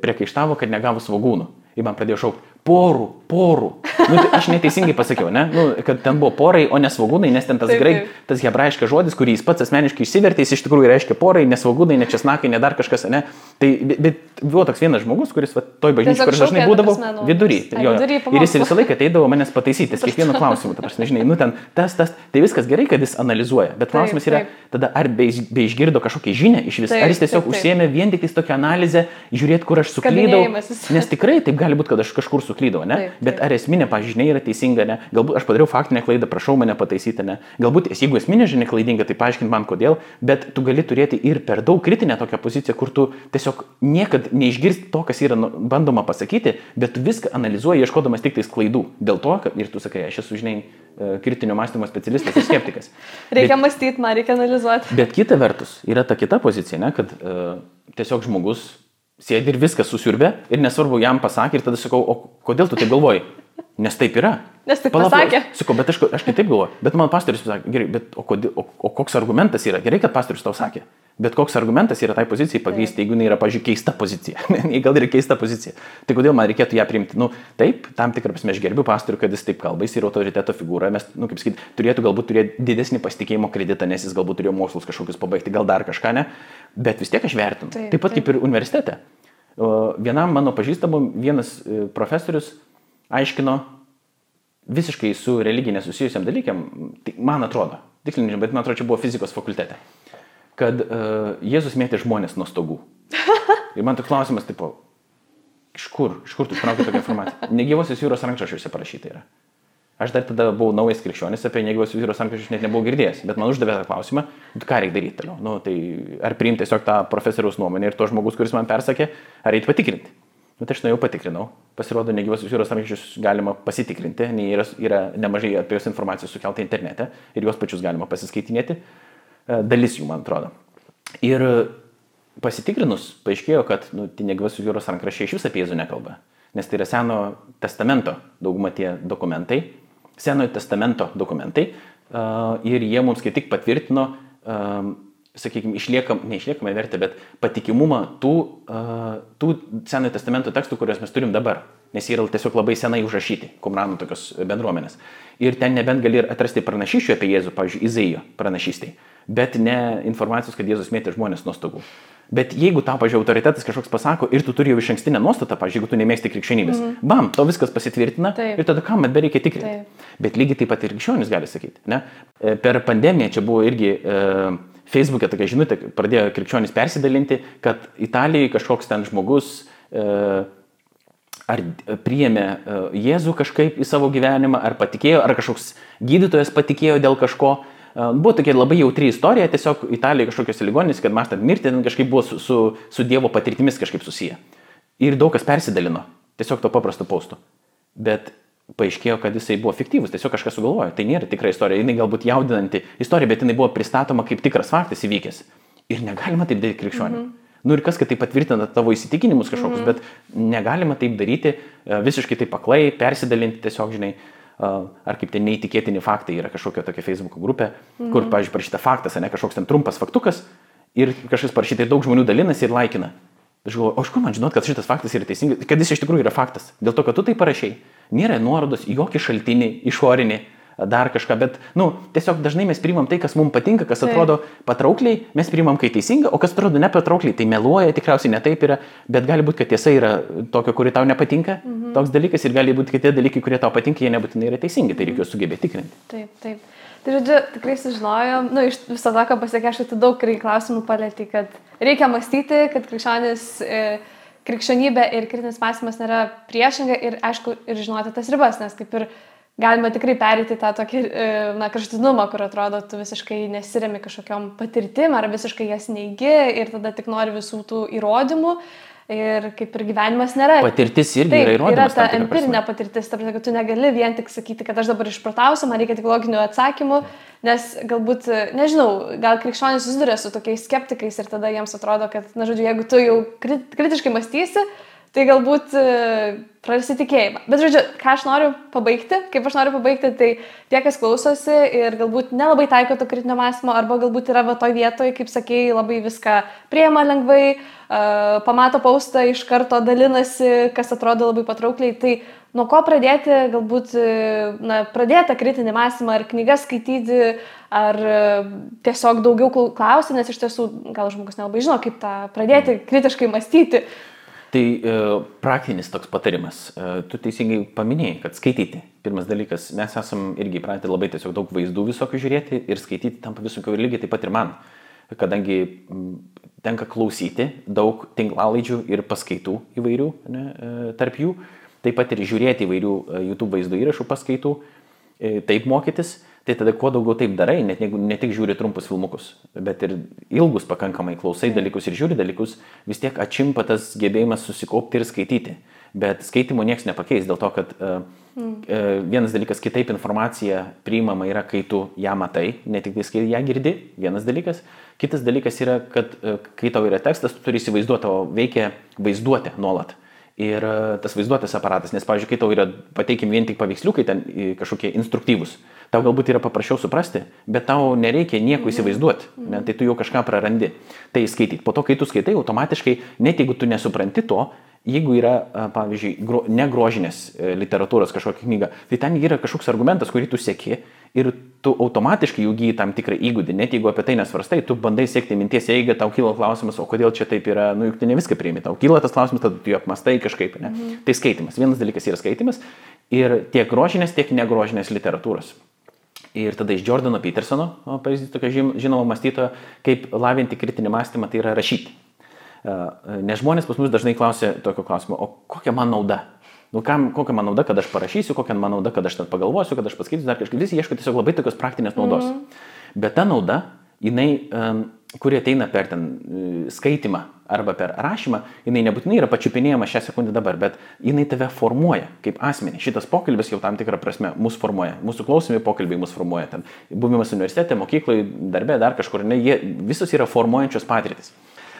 priekaištavo, kad negavo svagūnų. Ir man pradėjo šaukti, porų, porų. Nu, tai aš neteisingai pasakiau, ne? Nu, kad ten buvo porai, o nesvagūnai, nes ten tas, Taip, graik, taip. tas hebrajiškas žodis, kurį jis pats asmeniškai išsivertė, jis iš tikrųjų reiškia porai, nesvagūnai, ne česnakai, ne dar kažkas, ne? Tai bet, buvo toks vienas žmogus, kuris va, toj bažnyčiai, kur aš dažnai būdavau, prasme, nu, vidury. ai, jo, vidury ir jis visą laiką ateidavo manęs pataisyti, kiekvienu klausimu, ta prasme, žinai, nu ten tas, tas, tai viskas gerai, kad jis analizuoja, bet Taip, klausimas yra, taip. tada ar be, be išgirdo kažkokią žinią iš vis, Taip, ar jis tiesiog taip, taip. užsiemė vien tik tokią analizę, žiūrėti, kur aš suklydau. Nes tikrai taip gali būti, kad aš kažkur suklydau, ne? Taip, Bet ar esminė pažinė yra teisinga, ne? Galbūt aš padariau faktinę klaidą, prašau mane pataisyti, ne? Galbūt, jeigu esminė žinia klaidinga, tai paaiškink man kodėl, bet tu gali turėti ir per daug kritinę tokią poziciją, kur tu tiesiog niekad neišgirsti to, kas yra nu, bandoma pasakyti, bet tu viską analizuoji, ieškodamas tik tais klaidų. Dėl to, kad ir tu sakai, aš esu, žinai, e, kritinio mąstymo specialistas ir skeptikas. Reikia mąstyti, man reikia analizuoti. Bet kita vertus, yra ta kita pozicija, ne, kad uh, tiesiog žmogus sėdi ir viskas susiurbė ir nesvarbu jam pasakė ir tada sakau, o kodėl tu taip galvoji? Nes taip yra. Nes taip Palauk, pasakė. Sakau, bet aš, aš kitaip galvoju. Bet man pastorius pasakė, gerai, bet o, kodėl, o, o koks argumentas yra? Gerai, kad pastorius tau sakė. Bet koks argumentas yra tai pozicijai pagrysti, jeigu jinai yra, pažiūrėjau, keista pozicija. Gal ir keista pozicija. Tai kodėl man reikėtų ją priimti? Nu, taip, tam tikrą prasme aš gerbiu pastorių, kad jis taip kalba, jis yra autoriteto figūra, mes, nu, kaip sakyti, turėtų galbūt turėti didesnį pasitikėjimo kreditą, nes jis galbūt turėjo mokslus kažkokius pabaigti, gal dar kažką, ne? Bet vis tiek aš vertinu. Taip, Taip, pat taip. kaip ir universitete. Vienam mano pažįstamam vienas e, profesorius aiškino visiškai su religija nesusijusiam dalykiam, tai man atrodo, tiksliai nežinau, bet man atrodo, čia buvo fizikos fakultete, kad uh, Jėzus mėtė žmonės nuo stogų. Ir man toks klausimas, tipo, iš kur, iš kur tu ištraukė tokią informaciją? Negyvosios jūros rankščiuose parašyta yra. Aš dar tada buvau naujas krikščionis, apie negyvosios jūros rankščius net nebuvau girdėjęs, bet man uždavė tą klausimą, "Nu, ką reikia daryti toliau. Nu, tai ar priimti tiesiog tą profesoriaus nuomonę ir to žmogus, kuris man persakė, ar eiti patikrinti. Nu, tai aš nuėjau patikrinau. Pasirodo, negyvosios jūros rankščius galima pasitikrinti, nei yra, yra nemažai apie juos informacijos sukelta internete ir juos pačius galima pasiskaitinėti. E, Dalis jų, man atrodo. Ir pasitikrinus, paaiškėjo, kad nu, tie negyvosios jūros rankraščiai iš vis apie Jėzų nekalba. Nes tai yra Seno testamento dauguma tie dokumentai, Senojo testamento dokumentai. Uh, ir jie mums kaip tik patvirtino, sakykime, išliekam, neišliekamą vertę, bet patikimumą tų, uh, tų Senojo testamento tekstų, kuriuos mes turim dabar. Nes jie yra tiesiog labai senai užrašyti, kumranų tokios bendruomenės. Ir ten nebent gali ir atrasti pranašyšių apie Jėzų, pavyzdžiui, Izaijo pranašystai, bet ne informacijos, kad Jėzus mėtė žmonės nuo stogų. Bet jeigu tau, pažiūrėjau, autoritetas kažkoks pasako ir tu turi jau iš ankstinę nuostatą, pažiūrėjau, jeigu tu nemėgsti krikščionybės, mm. bam, to viskas pasitvirtina Taip. ir tada kam man bereikia tikrinti. Taip. Bet lygiai taip pat ir krikščionis gali sakyti. Ne? E, Per pandemiją čia buvo irgi e, Facebook'e tokia žinutė, pradėjo krikščionis persidalinti, kad Italijoje kažkoks ten žmogus e, ar priėmė e, Jėzų kažkaip į savo gyvenimą, ar patikėjo, ar kažkoks gydytojas patikėjo dėl kažko. E, Buvo tokia labai jautri istorija, tiesiog Italijoje kažkokios ligoninės, kad mastant mirti, ten kažkaip buvo su, su, su Dievo patirtimis kažkaip susiję. Ir daug kas persidalino, tiesiog to paprasto pausto. Bet paaiškėjo, kad jisai buvo fiktyvus, tiesiog kažkas sugalvojo. Tai nėra tikra istorija, jinai galbūt jaudinanti istorija, bet jinai buvo pristatoma kaip tikras faktas įvykęs. Ir negalima taip daryti krikščionių. Mm -hmm. Nu ir kas, kad tai patvirtina tavo įsitikinimus kažkokius, mm -hmm. bet negalima taip daryti e, visiškai taip paklai, persidalinti tiesiog, žinai, e, ar kaip ten neįtikėtini faktai yra kažkokia tokia Facebook grupė, mm -hmm. kur, pavyzdžiui, parašyta faktas, ne kažkoks ten trumpas faktukas ir kažkas parašyta ir daug žmonių dalinasi ir laikina. Aš galvoju, o iš kur man žinot, kad šitas faktas yra teisingas, kad jis iš tikrųjų yra faktas. Dėl to, kad tu tai parašiai. Nėra nuorodos į jokį šaltinį, išorinį, dar kažką, bet, nu, tiesiog dažnai mes priimam tai, kas mums patinka, kas atrodo patraukliai, mes priimam kaip teisinga, o kas atrodo nepatraukliai, tai meluoja, tikriausiai ne taip yra, bet gali būti, kad tiesa yra tokia, kuri tau nepatinka, mhm. toks dalykas ir gali būti, kad tie dalykai, kurie tau patinka, jie nebūtinai yra teisingi, tai reikia sugebėti tikrinti. Taip, taip. Tai žodžiu, tikrai sužinojom, nu, iš viso to, ką pasakė, aš tai daug klausimų palėtė, kad reikia mąstyti, kad krikščionis, e, krikščionybė ir kritinis mąstymas nėra priešinga ir, aišku, ir žinoti tas ribas, nes kaip ir galima tikrai perėti tą tokį, e, na, kraštutinumą, kur atrodo, tu visiškai nesiremi kažkokiam patirtim ar visiškai jas neigi ir tada tik nori visų tų įrodymų. Ir kaip ir gyvenimas nėra. Patirtis irgi Taip, yra yra įrodymas. ta tikra prasme. empirinė patirtis, ta prasme, kad tu negali vien tik sakyti, kad aš dabar išpratausiu, man reikia tik loginių atsakymų, nes galbūt, nežinau, gal krikščionys susiduria su tokiais skeptikais ir tada jiems atrodo, kad, na, žodžiu, jeigu tu jau krit- kritiškai mąstysi, tai galbūt e, prarasti tikėjimą. Bet žodžiu, ką aš noriu pabaigti, kaip aš noriu pabaigti, tai tie, kas klausosi ir galbūt nelabai taiko to kritinio mąstymo, arba galbūt yra va toj vietoje, kaip sakėjai, labai viską priema lengvai, uh, pamato paustą, iš karto dalinasi, kas atrodo labai patraukliai, tai nuo ko pradėti, galbūt e, na, pradėti kritinį mąstymą, ar knygas skaityti, ar tiesiog daugiau klausti, nes iš tiesų gal žmogus nelabai žino, kaip tą pradėti kritiškai mąstyti. Tai e, praktinis toks patarimas. E, tu teisingai paminėjai, kad skaityti. Pirmas dalykas, mes esam irgi įpratę labai tiesiog daug vaizdų visokių žiūrėti ir skaityti tampa visokių lygiai taip pat ir man. Kadangi tenka klausyti daug tinklalaidžių ir paskaitų įvairių ne, e, tarp jų, taip pat ir žiūrėti įvairių e, YouTube vaizdo įrašų paskaitų, e, taip mokytis Tai tada kuo daugiau taip darai, net jeigu ne tik žiūri trumpus filmukus, bet ir ilgus pakankamai klausai dalykus ir žiūri dalykus, vis tiek atšimpa tas gebėjimas susikaupti ir skaityti. Bet skaitimo niekas nepakeis dėl to, kad uh, uh, vienas dalykas kitaip informacija priimama yra, kai tu ją matai, ne tik tai, kai ją girdi, vienas dalykas. Kitas dalykas yra, kad uh, kai tau yra tekstas, tu turi įsivaizduoti, tavo veikia vaizduotė nuolat ir tas vaizduotės aparatas, nes, pavyzdžiui, kai tau yra pateikim vien tik paveiksliukai, ten kažkokie instruktyvūs, tau galbūt yra paprasčiau suprasti, bet tau nereikia nieko įsivaizduoti, ne, tai tu jau kažką prarandi. Tai skaityti. Po to, kai tu skaitai, automatiškai, net jeigu tu nesupranti to, jeigu yra, pavyzdžiui, gro, negrožinės e, literatūros kažkokia knyga, tai ten yra kažkoks argumentas, kurį tu sėki ir tu automatiškai jau gyji tam tikrą įgūdį, net jeigu apie tai nesvarstai, tu bandai siekti minties eigą, tau kyla klausimas, o kodėl čia taip yra, nu juk tu ne viską priimi, tau kyla tas klausimas, tada tu jo apmastai kažkaip, ne? Mhm. Tai skaitimas. Vienas dalykas yra skaitimas ir tiek grožinės, tiek negrožinės literatūros. Ir tada iš Jordano Petersono, pavyzdys tokio žinomo mąstytojo, kaip lavinti kritinį mąstymą, tai yra rašyti. Nes žmonės pas mus dažnai klausia tokio klausimo, o kokia man nauda? Nu, kam, kokia man nauda, kad aš parašysiu, kokia man nauda, kad aš ten pagalvosiu, kad aš paskaitysiu dar kažkaip. Visi ieško tiesiog labai tokios praktinės naudos. Mm -hmm. Bet ta nauda, jinai, um, kuri ateina per ten uh, skaitimą arba per rašymą, jinai nebūtinai yra pačiupinėjama šią sekundę dabar, bet jinai tave formuoja kaip asmenį. Šitas pokalbis jau tam tikrą prasme mus formuoja. Mūsų klausomi pokalbiai mus formuoja. Ten buvimas universitete, mokykloje, darbe, dar kažkur, ne, jie visos yra formuojančios patirtis.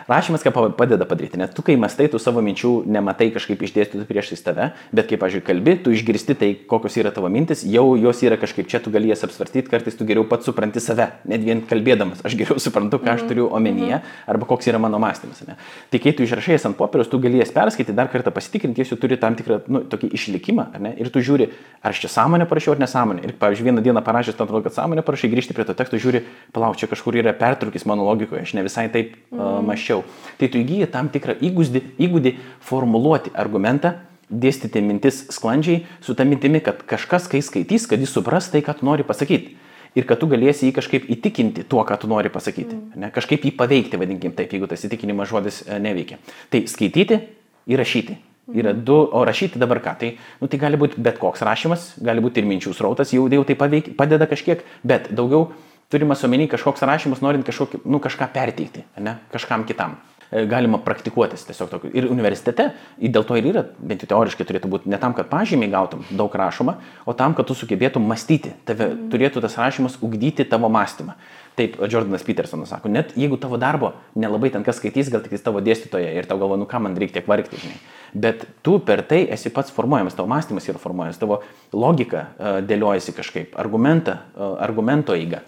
Rašymas ką padeda padaryti, nes tu kai mastai, tu savo minčių nematai kažkaip išdėstytų priešais tave, bet kai, pažiūrėjau, kalbi, tu išgirsti tai, kokios yra tavo mintis, jau jos yra kažkaip čia, tu gali jas apsvarstyti, kartais tu geriau pats supranti save, net vien kalbėdamas, aš geriau suprantu, ką aš mhm. turiu omenyje, mhm. arba koks yra mano mąstymas. Ne? Tai kai tu išrašai ant popieriaus, tu gali jas perskaityti, dar kartą pasitikrinti, jis jau turi tam tikrą, nu, tokį išlikimą, ne? ir tu žiūri, ar aš čia sąmonę parašiau ar nesąmonę. Ir, pavyzdžiui, vieną dieną parašęs, tu atrodo, kad sąmonę parašai, grįžti prie to teksto, žiūri, palauk, čia kažkur yra pertrukis mano logikoje, aš ne visai taip uh, maščiau anksčiau. Tai tu įgyji tam tikrą įgūdį, įgūdį formuluoti argumentą, dėstyti mintis sklandžiai, su ta mintimi, kad kažkas, kai skaitys, kad jis supras tai, ką tu nori pasakyti. Ir kad tu galėsi jį kažkaip įtikinti tuo, ką tu nori pasakyti. Mm. Ne? Kažkaip jį paveikti, vadinkim taip, jeigu tas įtikinimas žodis e, neveikia. Tai skaityti ir rašyti. Yra mm. du, o rašyti dabar ką? Tai, nu, tai gali būti bet koks rašymas, gali būti ir minčių srautas, jau, jau tai paveik, padeda kažkiek, bet daugiau turimas omeny kažkoks rašymas, norint kažkokį, nu, kažką perteikti, ne, kažkam kitam. E, galima praktikuotis tiesiog tokiu. Ir universitete, dėl to ir yra, bent jau teoriškai turėtų būti ne tam, kad pažymiai gautum daug rašoma, o tam, kad tu sugebėtum mąstyti. Tave mm. turėtų tas rašymas ugdyti tavo mąstymą. Taip, Jordanas Petersonas sako, net jeigu tavo darbo nelabai ten kas skaitys, gal tik tavo dėstytoja ir tau galvo, nu ką man reikia tiek vargti, žinai. Bet tu per tai esi pats formuojamas, tavo mąstymas yra formuojamas, tavo logika uh, dėliojasi kažkaip, argumentą, uh, argumento eiga.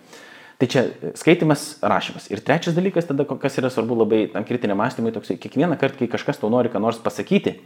Tai čia skaitimas, rašymas. Ir trečias dalykas, tada kas yra svarbu labai tam kritiniam mąstymui, toksai, kiekvieną kartą, kai kažkas tau nori ką nors pasakyti,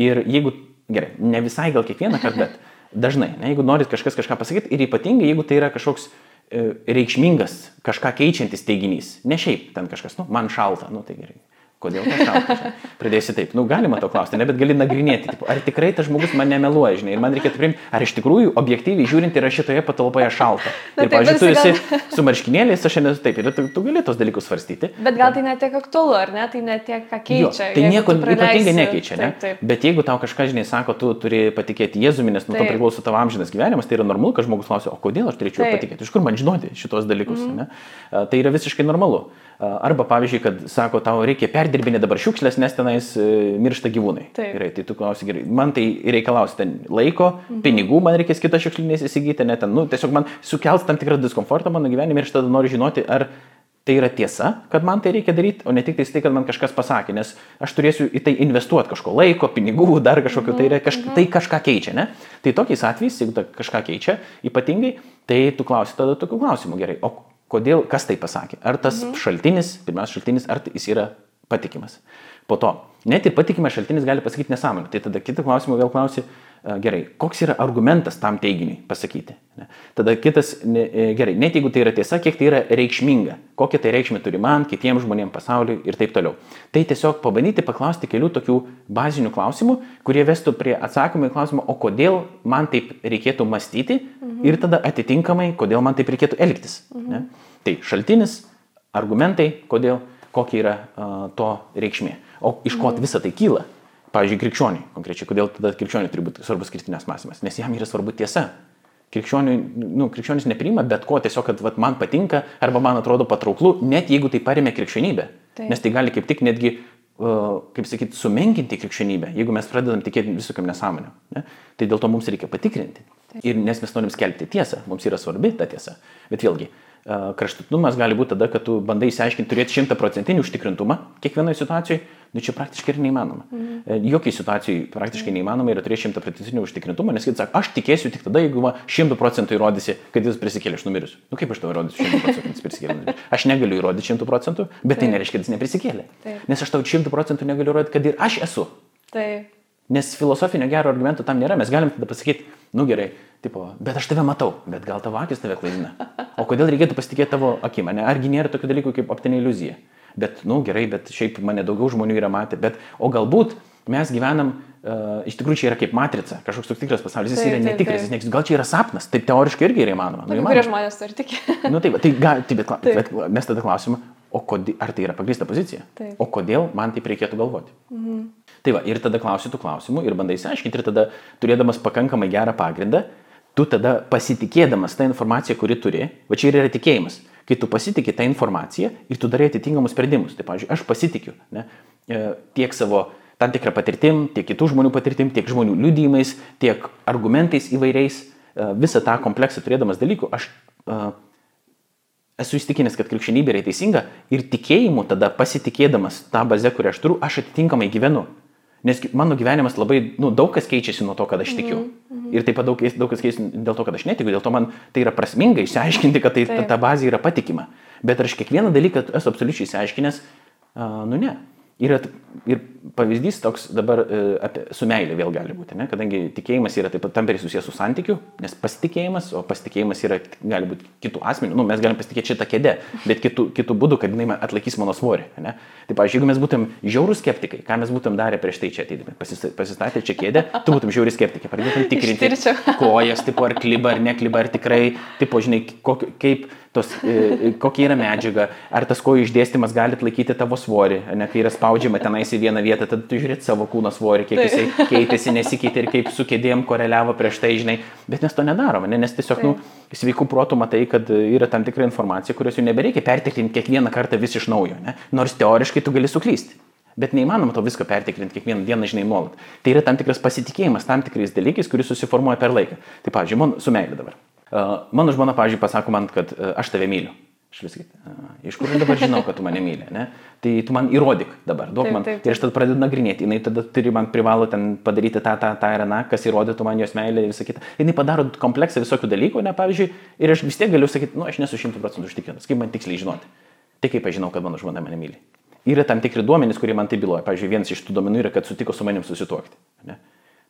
ir jeigu, gerai, ne visai gal kiekvieną kartą, bet dažnai, ne, jeigu norit kažkas kažką pasakyti, ir ypatingai, jeigu tai yra kažkoks e, reikšmingas, kažką keičiantis teiginys, ne šiaip ten kažkas, nu, man šalta, nu tai gerai Kodėl tas šaltas? Pradėsi taip, nu galima to klausti, ne, bet gali nagrinėti, tipo, ar tikrai tas žmogus man nemeluoja, žinai, ir man reikėtų priimti, ar iš tikrųjų objektyviai žiūrint yra šitoje patalpoje šalta. Na, ir, pavyzdžiui, tu esi gal... su marškinėliais, aš šiandien taip, ir tu, tu gali tos dalykus svarstyti. Bet gal tai netiek aktualu, ar ne, tai netiek ką keičia. Jo, tai nieko ypatingai nekeičia, ne? Taip, taip. Bet jeigu tau kažką, žinai, sako, tu turi patikėti Jėzumi, nes nuo to priklauso tavo amžinas gyvenimas, tai yra normalu, kad žmogus klausia, o kodėl aš turėčiau taip. patikėti, iš kur man žinoti šitos dalykus, mm -hmm. ne? Tai yra visiškai normalu. Arba, pavyzdžiui, kad sako, tau reikia perdirbinti dabar šiukšlės, nes tenais e, miršta gyvūnai. Taip. Gerai, tai tu klausi gerai. Man tai reikalaus ten laiko, mhm. pinigų, man reikės kitą šiukšlinės įsigyti, net ten, nu, tiesiog man sukels tam tikrą diskomfortą mano gyvenime ir aš tada noriu žinoti, ar tai yra tiesa, kad man tai reikia daryti, o ne tik tai, kad man kažkas pasakė, nes aš turėsiu į tai investuoti kažko laiko, pinigų, dar kažkokio, tai, yra kaž, tai kažką keičia, ne? Tai tokiais atvejais, jeigu tai kažką keičia, ypatingai, tai tu klausi tada tokių klausimų gerai, o kodėl, kas tai pasakė? Ar tas mhm. šaltinis, pirmiausia šaltinis, ar jis yra patikimas? Po to, net ir patikimas šaltinis gali pasakyti nesąmonę. Tai tada kitą klausimą vėl klausi, gerai, koks yra argumentas tam teiginiui pasakyti. Ne? Tada kitas, e, gerai, net jeigu tai yra tiesa, kiek tai yra reikšminga, kokią tai reikšmę turi man, kitiems žmonėms, pasauliui ir taip toliau. Tai tiesiog pabandyti paklausti kelių tokių bazinių klausimų, kurie vestų prie atsakymų į klausimą, o kodėl man taip reikėtų mąstyti mhm. ir tada atitinkamai, kodėl man taip reikėtų elgtis. Mhm. Ne? Tai šaltinis, argumentai, kodėl, kokia yra uh, to reikšmė. O iš ko mhm. visą tai kyla? Pavyzdžiui, krikščioniui konkrečiai. Kodėl tada krikščioniui turi būti svarbus kritinės mąstymas? Nes jam yra svarbu tiesa. Nu, krikščionis nepriima bet ko tiesiog, kad vat, man patinka arba man atrodo patrauklu, net jeigu tai paremė krikščionybę. Taip. Nes tai gali kaip tik netgi, uh, kaip sakyti, sumenkinti krikščionybę, jeigu mes pradedam tikėti visokiam nesąmonėm. Ne? Tai dėl to mums reikia patikrinti. Taip. Ir nes mes norim skelbti tiesą, mums yra svarbi ta tiesa. Bet vėlgi, kraštutinumas gali būti tada, kad tu bandai įsiaiškinti, turėti šimtaprocentinį užtikrintumą kiekvienoje situacijoje, nu čia praktiškai ir neįmanoma. Mhm. Jokiai situacijai praktiškai neįmanoma yra turėti šimtaprocentinį užtikrintumą, nes kitas sako, aš tikėsiu tik tada, jeigu šimtų procentų įrodysi, kad jis prisikėlė iš numirusių. Nu kaip aš tau įrodysiu šimtų procentų, kad jis prisikėlė? Aš negaliu įrodyti šimtų procentų, bet tai Taip. tai nereiškia, kad jis neprisikėlė. Taip. Nes aš tau šimtų procentų negaliu įrodyti, kad ir aš esu. Taip. Nes filosofinio gero argumento tam nėra, mes galim tada pasakyti, nu gerai, tipo, bet aš tave matau, bet gal tavo akis tave klaidina. O kodėl reikėtų pasitikėti tavo akim, ne? Argi nėra tokių dalykų kaip optinė iliuzija. Bet, nu gerai, bet šiaip mane daugiau žmonių yra matę, bet, o galbūt mes gyvenam, uh, iš tikrųjų čia yra kaip matrica, kažkoks toks tikras pasaulis, jis taip, yra netikras, jis neegzistuoja, gal čia yra sapnas, taip teoriškai irgi yra įmanoma. Nu, kurie žmonės turi tikėti. nu, taip, tai, ga, tai bet, taip. bet mes tada klausimą, o kodėl, ar tai yra pagrįsta pozicija? Taip. O kodėl man taip reikėtų galvoti? Mhm. Tai va, ir tada klausi tų klausimų ir bandai išsiaiškinti ir tada turėdamas pakankamai gerą pagrindą, tu tada pasitikėdamas tą informaciją, kuri turi, va čia ir yra tikėjimas, kai tu pasitikė tą informaciją ir tu darai atitinkamus sprendimus. Tai, pavyzdžiui, aš pasitikiu ne, e, tiek savo tam tikrą patirtim, tiek kitų žmonių patirtim, tiek žmonių liudijimais, tiek argumentais įvairiais, e, visą tą kompleksą turėdamas dalykų, aš uh, esu įstikinęs, kad krikščionybė yra teisinga ir tikėjimu tada pasitikėdamas tą bazę, kurią aš turiu, aš atitinkamai gyvenu. Nes mano gyvenimas labai, nu, daug kas keičiasi nuo to, kad aš tikiu. Mm -hmm. Ir taip pat daug, daug kas keičiasi dėl to, kad aš netikiu. Dėl to man tai yra prasminga išsiaiškinti, kad tai, ta, ta bazė yra patikima. Bet ar aš kiekvieną dalyką esu absoliučiai išsiaiškinęs, uh, nu ne. Yra ir pavyzdys toks dabar e, apie, su meilė vėl gali būti, ne? kadangi tikėjimas yra taip pat tamperiai susijęs su santykiu, nes pasitikėjimas, o pasitikėjimas yra, gali būti kitų asmenių, nu, mes galim pasitikėti šitą kėdę, bet kitų, kitų būdų, kad jinai atlaikys mano svorį. Ne? Tai, pavyzdžiui, jeigu mes būtum žiaurų skeptikai, ką mes būtum darę prieš tai čia ateidami, pasistatę čia kėdę, tu būtum žiauri skeptikai, pradėtum tikrinti kojas, tipo ar kliba ar nekliba, ar tikrai, tipo, žinai, kokio, kaip tos, e, e, kokia yra medžiaga, ar tas kojų išdėstymas gali atlaikyti tavo svorį, ne, kai yra spaudžiama tenais į vieną vietą, tada tu žiūrėt savo kūno svorį, kiek jisai keitėsi, nesikeitė ir kaip su kėdėm koreliavo prieš tai, žinai, bet mes to nedarome, ne, nes tiesiog, nu, sveikų protų matai, kad yra tam tikra informacija, kurios jau nebereikia pertikrinti kiekvieną kartą vis iš naujo, ne, nors teoriškai tu gali suklysti. Bet neįmanoma to visko pertikrinti kiekvieną dieną, žinai, nuolat. Tai yra tam tikras pasitikėjimas tam tikrais dalykais, kuris susiformuoja per laiką. Tai, pavyzdžiui, man su meilė dabar. Mano žmona, pavyzdžiui, pasako man, kad aš tave myliu. Aš vis sakyti, iš kur aš dabar žinau, kad tu mane myli, ne? Tai tu man įrodyk dabar, duok taip, man. Taip, taip. Ir aš tada pradedu nagrinėti, jinai tada turi man privalo ten padaryti tą, tą, tą ir aną, kas įrodytų man jos meilę ir visą kitą. Jinai padaro kompleksą visokių dalykų, ne, pavyzdžiui, ir aš vis tiek galiu sakyti, nu, aš nesu šimtų procentų užtikrintas, kaip man tiksliai žinoti. Tai kaip aš žinau, kad mano žmona mane myli. Yra tam tikri duomenys, kurie man tai byloja. Pavyzdžiui, vienas iš tų duomenų yra, kad sutiko su manim susituokti. Ne?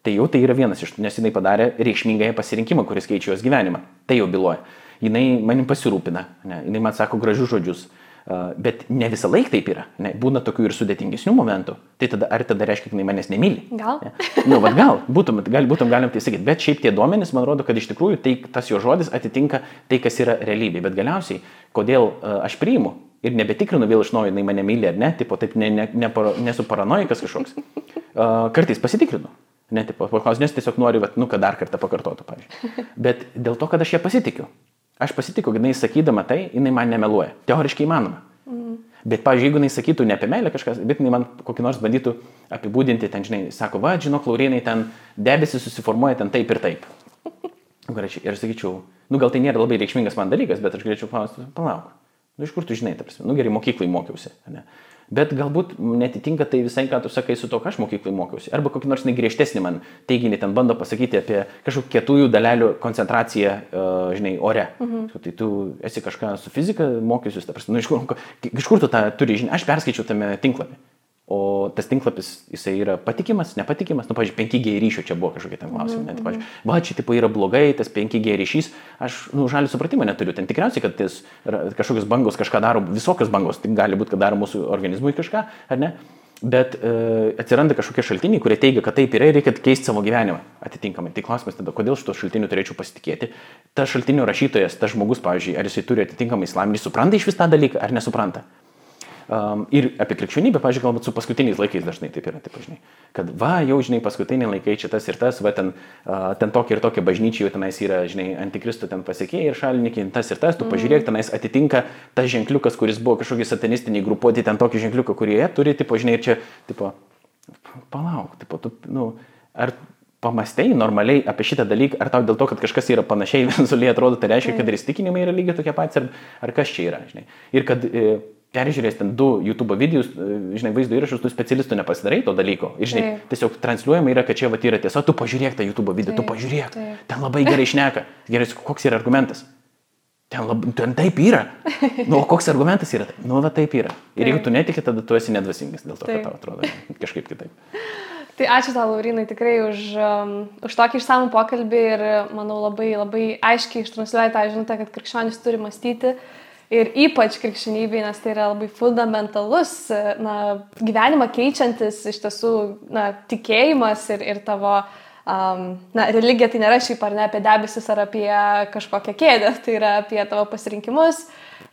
Tai jau tai yra vienas iš, nes jinai padarė reikšmingąją pasirinkimą, kuris keičia jos gyvenimą. Tai jau byloja. Jinai manim pasirūpina, ne? jinai man sako gražius žodžius. Bet ne visą laiką taip yra. Ne? Būna tokių ir sudėtingesnių momentų. Tai tada, ar tada reiškia, kad jinai manęs nemyli? Gal. Ne? Nu, va, gal, būtum, gal, būtum galim tai sakyti. Bet šiaip tie duomenys, man rodo, kad iš tikrųjų tai, tas jo žodis atitinka tai, kas yra realybė. Bet galiausiai, kodėl aš priimu ir nebetikrinu vėl iš naujo, jinai mane myli ar ne, tipo, taip ne, ne, ne, nesu paranoikas kažkoks. Kartais pasitikrinu. Ne, tipo, paklausiu, nes tiesiog noriu, vat, nu, kad dar kartą pakartotų, pavyzdžiui. Bet dėl to, kad aš ją pasitikiu. Aš pasitikiu, kad jinai sakydama tai, jinai man nemeluoja. Teoriškai įmanoma. Mm. Bet, pavyzdžiui, jeigu jinai sakytų ne apie meilę kažkas, bet jinai man kokį nors bandytų apibūdinti, ten, žinai, sako, va, žinok, Laurinai, ten debesis susiformuoja ten taip ir taip. Gražiai. Ir aš sakyčiau, nu gal tai nėra labai reikšmingas man dalykas, bet aš galėčiau klausti, palauk. Nu, iš kur tu žinai, ta prasme, nu gerai, mokyklai mokiausi. Ne? Bet galbūt netitinka tai visai, ką tu sakai su to, ką aš mokyklai mokiausi. Arba kokį nors negriežtesnį man teiginį ten bando pasakyti apie kažkokių kietųjų dalelių koncentraciją, uh, žinai, ore. Mhm. Tai tu esi kažką su fizika mokysius, ta prasme, nu, iš kur, iš kur tu tą turi žinią. Aš perskaičiau tame tinklapį. O tas tinklapis, jisai yra patikimas, nepatikimas, nu, pažiūrėjau, 5G ryšio čia buvo kažkokie ten klausimai. Mm -hmm. Pažiūrėjau, va, čia tipo yra blogai, tas 5G ryšys, aš, nu, žalį supratimą neturiu. Ten tikriausiai, kad tas kažkokios bangos kažką daro, visokios bangos, tai gali būti, kad daro mūsų organizmui kažką, ar ne? Bet e, atsiranda kažkokie šaltiniai, kurie teigia, kad taip yra ir reikia keisti savo gyvenimą atitinkamai. Tai klausimas tada, kodėl šito šaltiniu turėčiau pasitikėti. Tas šaltinio rašytojas, tas žmogus, pavyzdžiui, ar jisai turi atitinkamai islaminį, supranta iš vis tą dalyką ar nesupranta. Um, ir apie krikščionybę, pažiūrėjau, galbūt su paskutiniais laikais dažnai taip yra, taip žinai, kad va, jau žinai, paskutiniai laikai čia tas ir tas, va, ten, uh, ten tokia ir tokia bažnyčia, jau tenais yra, žinai, antikristų ten pasiekėjai ir šalininkai, tas ir tas, tu mm. pažiūrėk, tenais atitinka tas ženkliukas, kuris buvo kažkokie satanistiniai grupuoti, ten tokį ženkliuką, kurie turi, tipo, žinai, ir čia, tipo, palauk, tipo, tu, nu, ar pamastėjai normaliai apie šitą dalyką, ar tau dėl to, kad kažkas yra panašiai vizualiai atrodo, tai reiškia, kad ir įstikinimai yra lygiai tokie patys, ar, ar kas čia yra, žinai. Ir kad e, peržiūrės ten du YouTube videos, e, žinai, vaizdo įrašus, tu specialistų nepasidarai to dalyko. Ir, žinai, taip. tiesiog transliuojama yra, kad čia va yra tiesa, tu pažiūrėk tą YouTube video, taip, tu pažiūrėk. Taip. Ten labai gerai išneka. Gerai, koks yra argumentas? Ten, lab, ten taip yra. Nu, o koks argumentas yra? Nu, va taip yra. Ir taip. jeigu tu netiki, tada tu esi nedvasingas dėl to, taip. kad tau atrodo kažkaip kitaip. Tai ačiū tau, Laurinai, tikrai už, um, už tokį išsamų pokalbį ir, manau, labai, labai aiškiai ištransliuoja tą žinutę, kad krikščionis turi mąstyti ir ypač krikščionybei, nes tai yra labai fundamentalus, na, gyvenimą keičiantis iš tiesų, na, tikėjimas ir, ir tavo, um, na, religija tai nėra šiaip ar ne apie debesis ar apie kažkokią kėdę, tai yra apie tavo pasirinkimus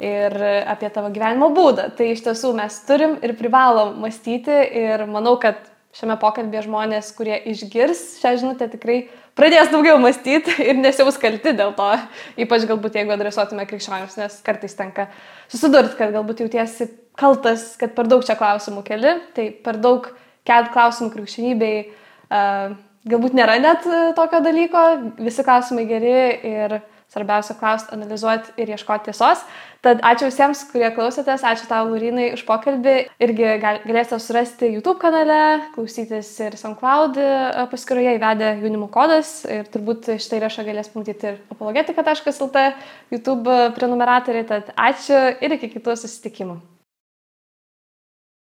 ir apie tavo gyvenimo būdą. Tai iš tiesų mes turim ir privalom mąstyti ir manau, kad šiame pokalbėje žmonės, kurie išgirs šią žinutę, tikrai pradės daugiau mąstyti ir nesiaus kalti dėl to, ypač galbūt jeigu adresuotume krikščionims, nes kartais tenka susidurti, kad galbūt jautiesi kaltas, kad per daug čia klausimų keli, tai per daug kelt klausimų krikščionybei. Uh, galbūt nėra net tokio dalyko, visi klausimai geri ir Svarbiausia klausti, analizuoti ir ieškoti tiesos. Tad ačiū visiems, kurie klausėtės, ačiū tau, Lurinai, už pokalbį. Irgi galėsite surasti YouTube kanale, klausytis ir SoundCloud e, paskyroje įvedę jaunimo kodas. Ir turbūt šitą įrašą galės pamatyti ir apologetika.lt YouTube prenumeratoriai. Tad ačiū ir iki kitų susitikimų.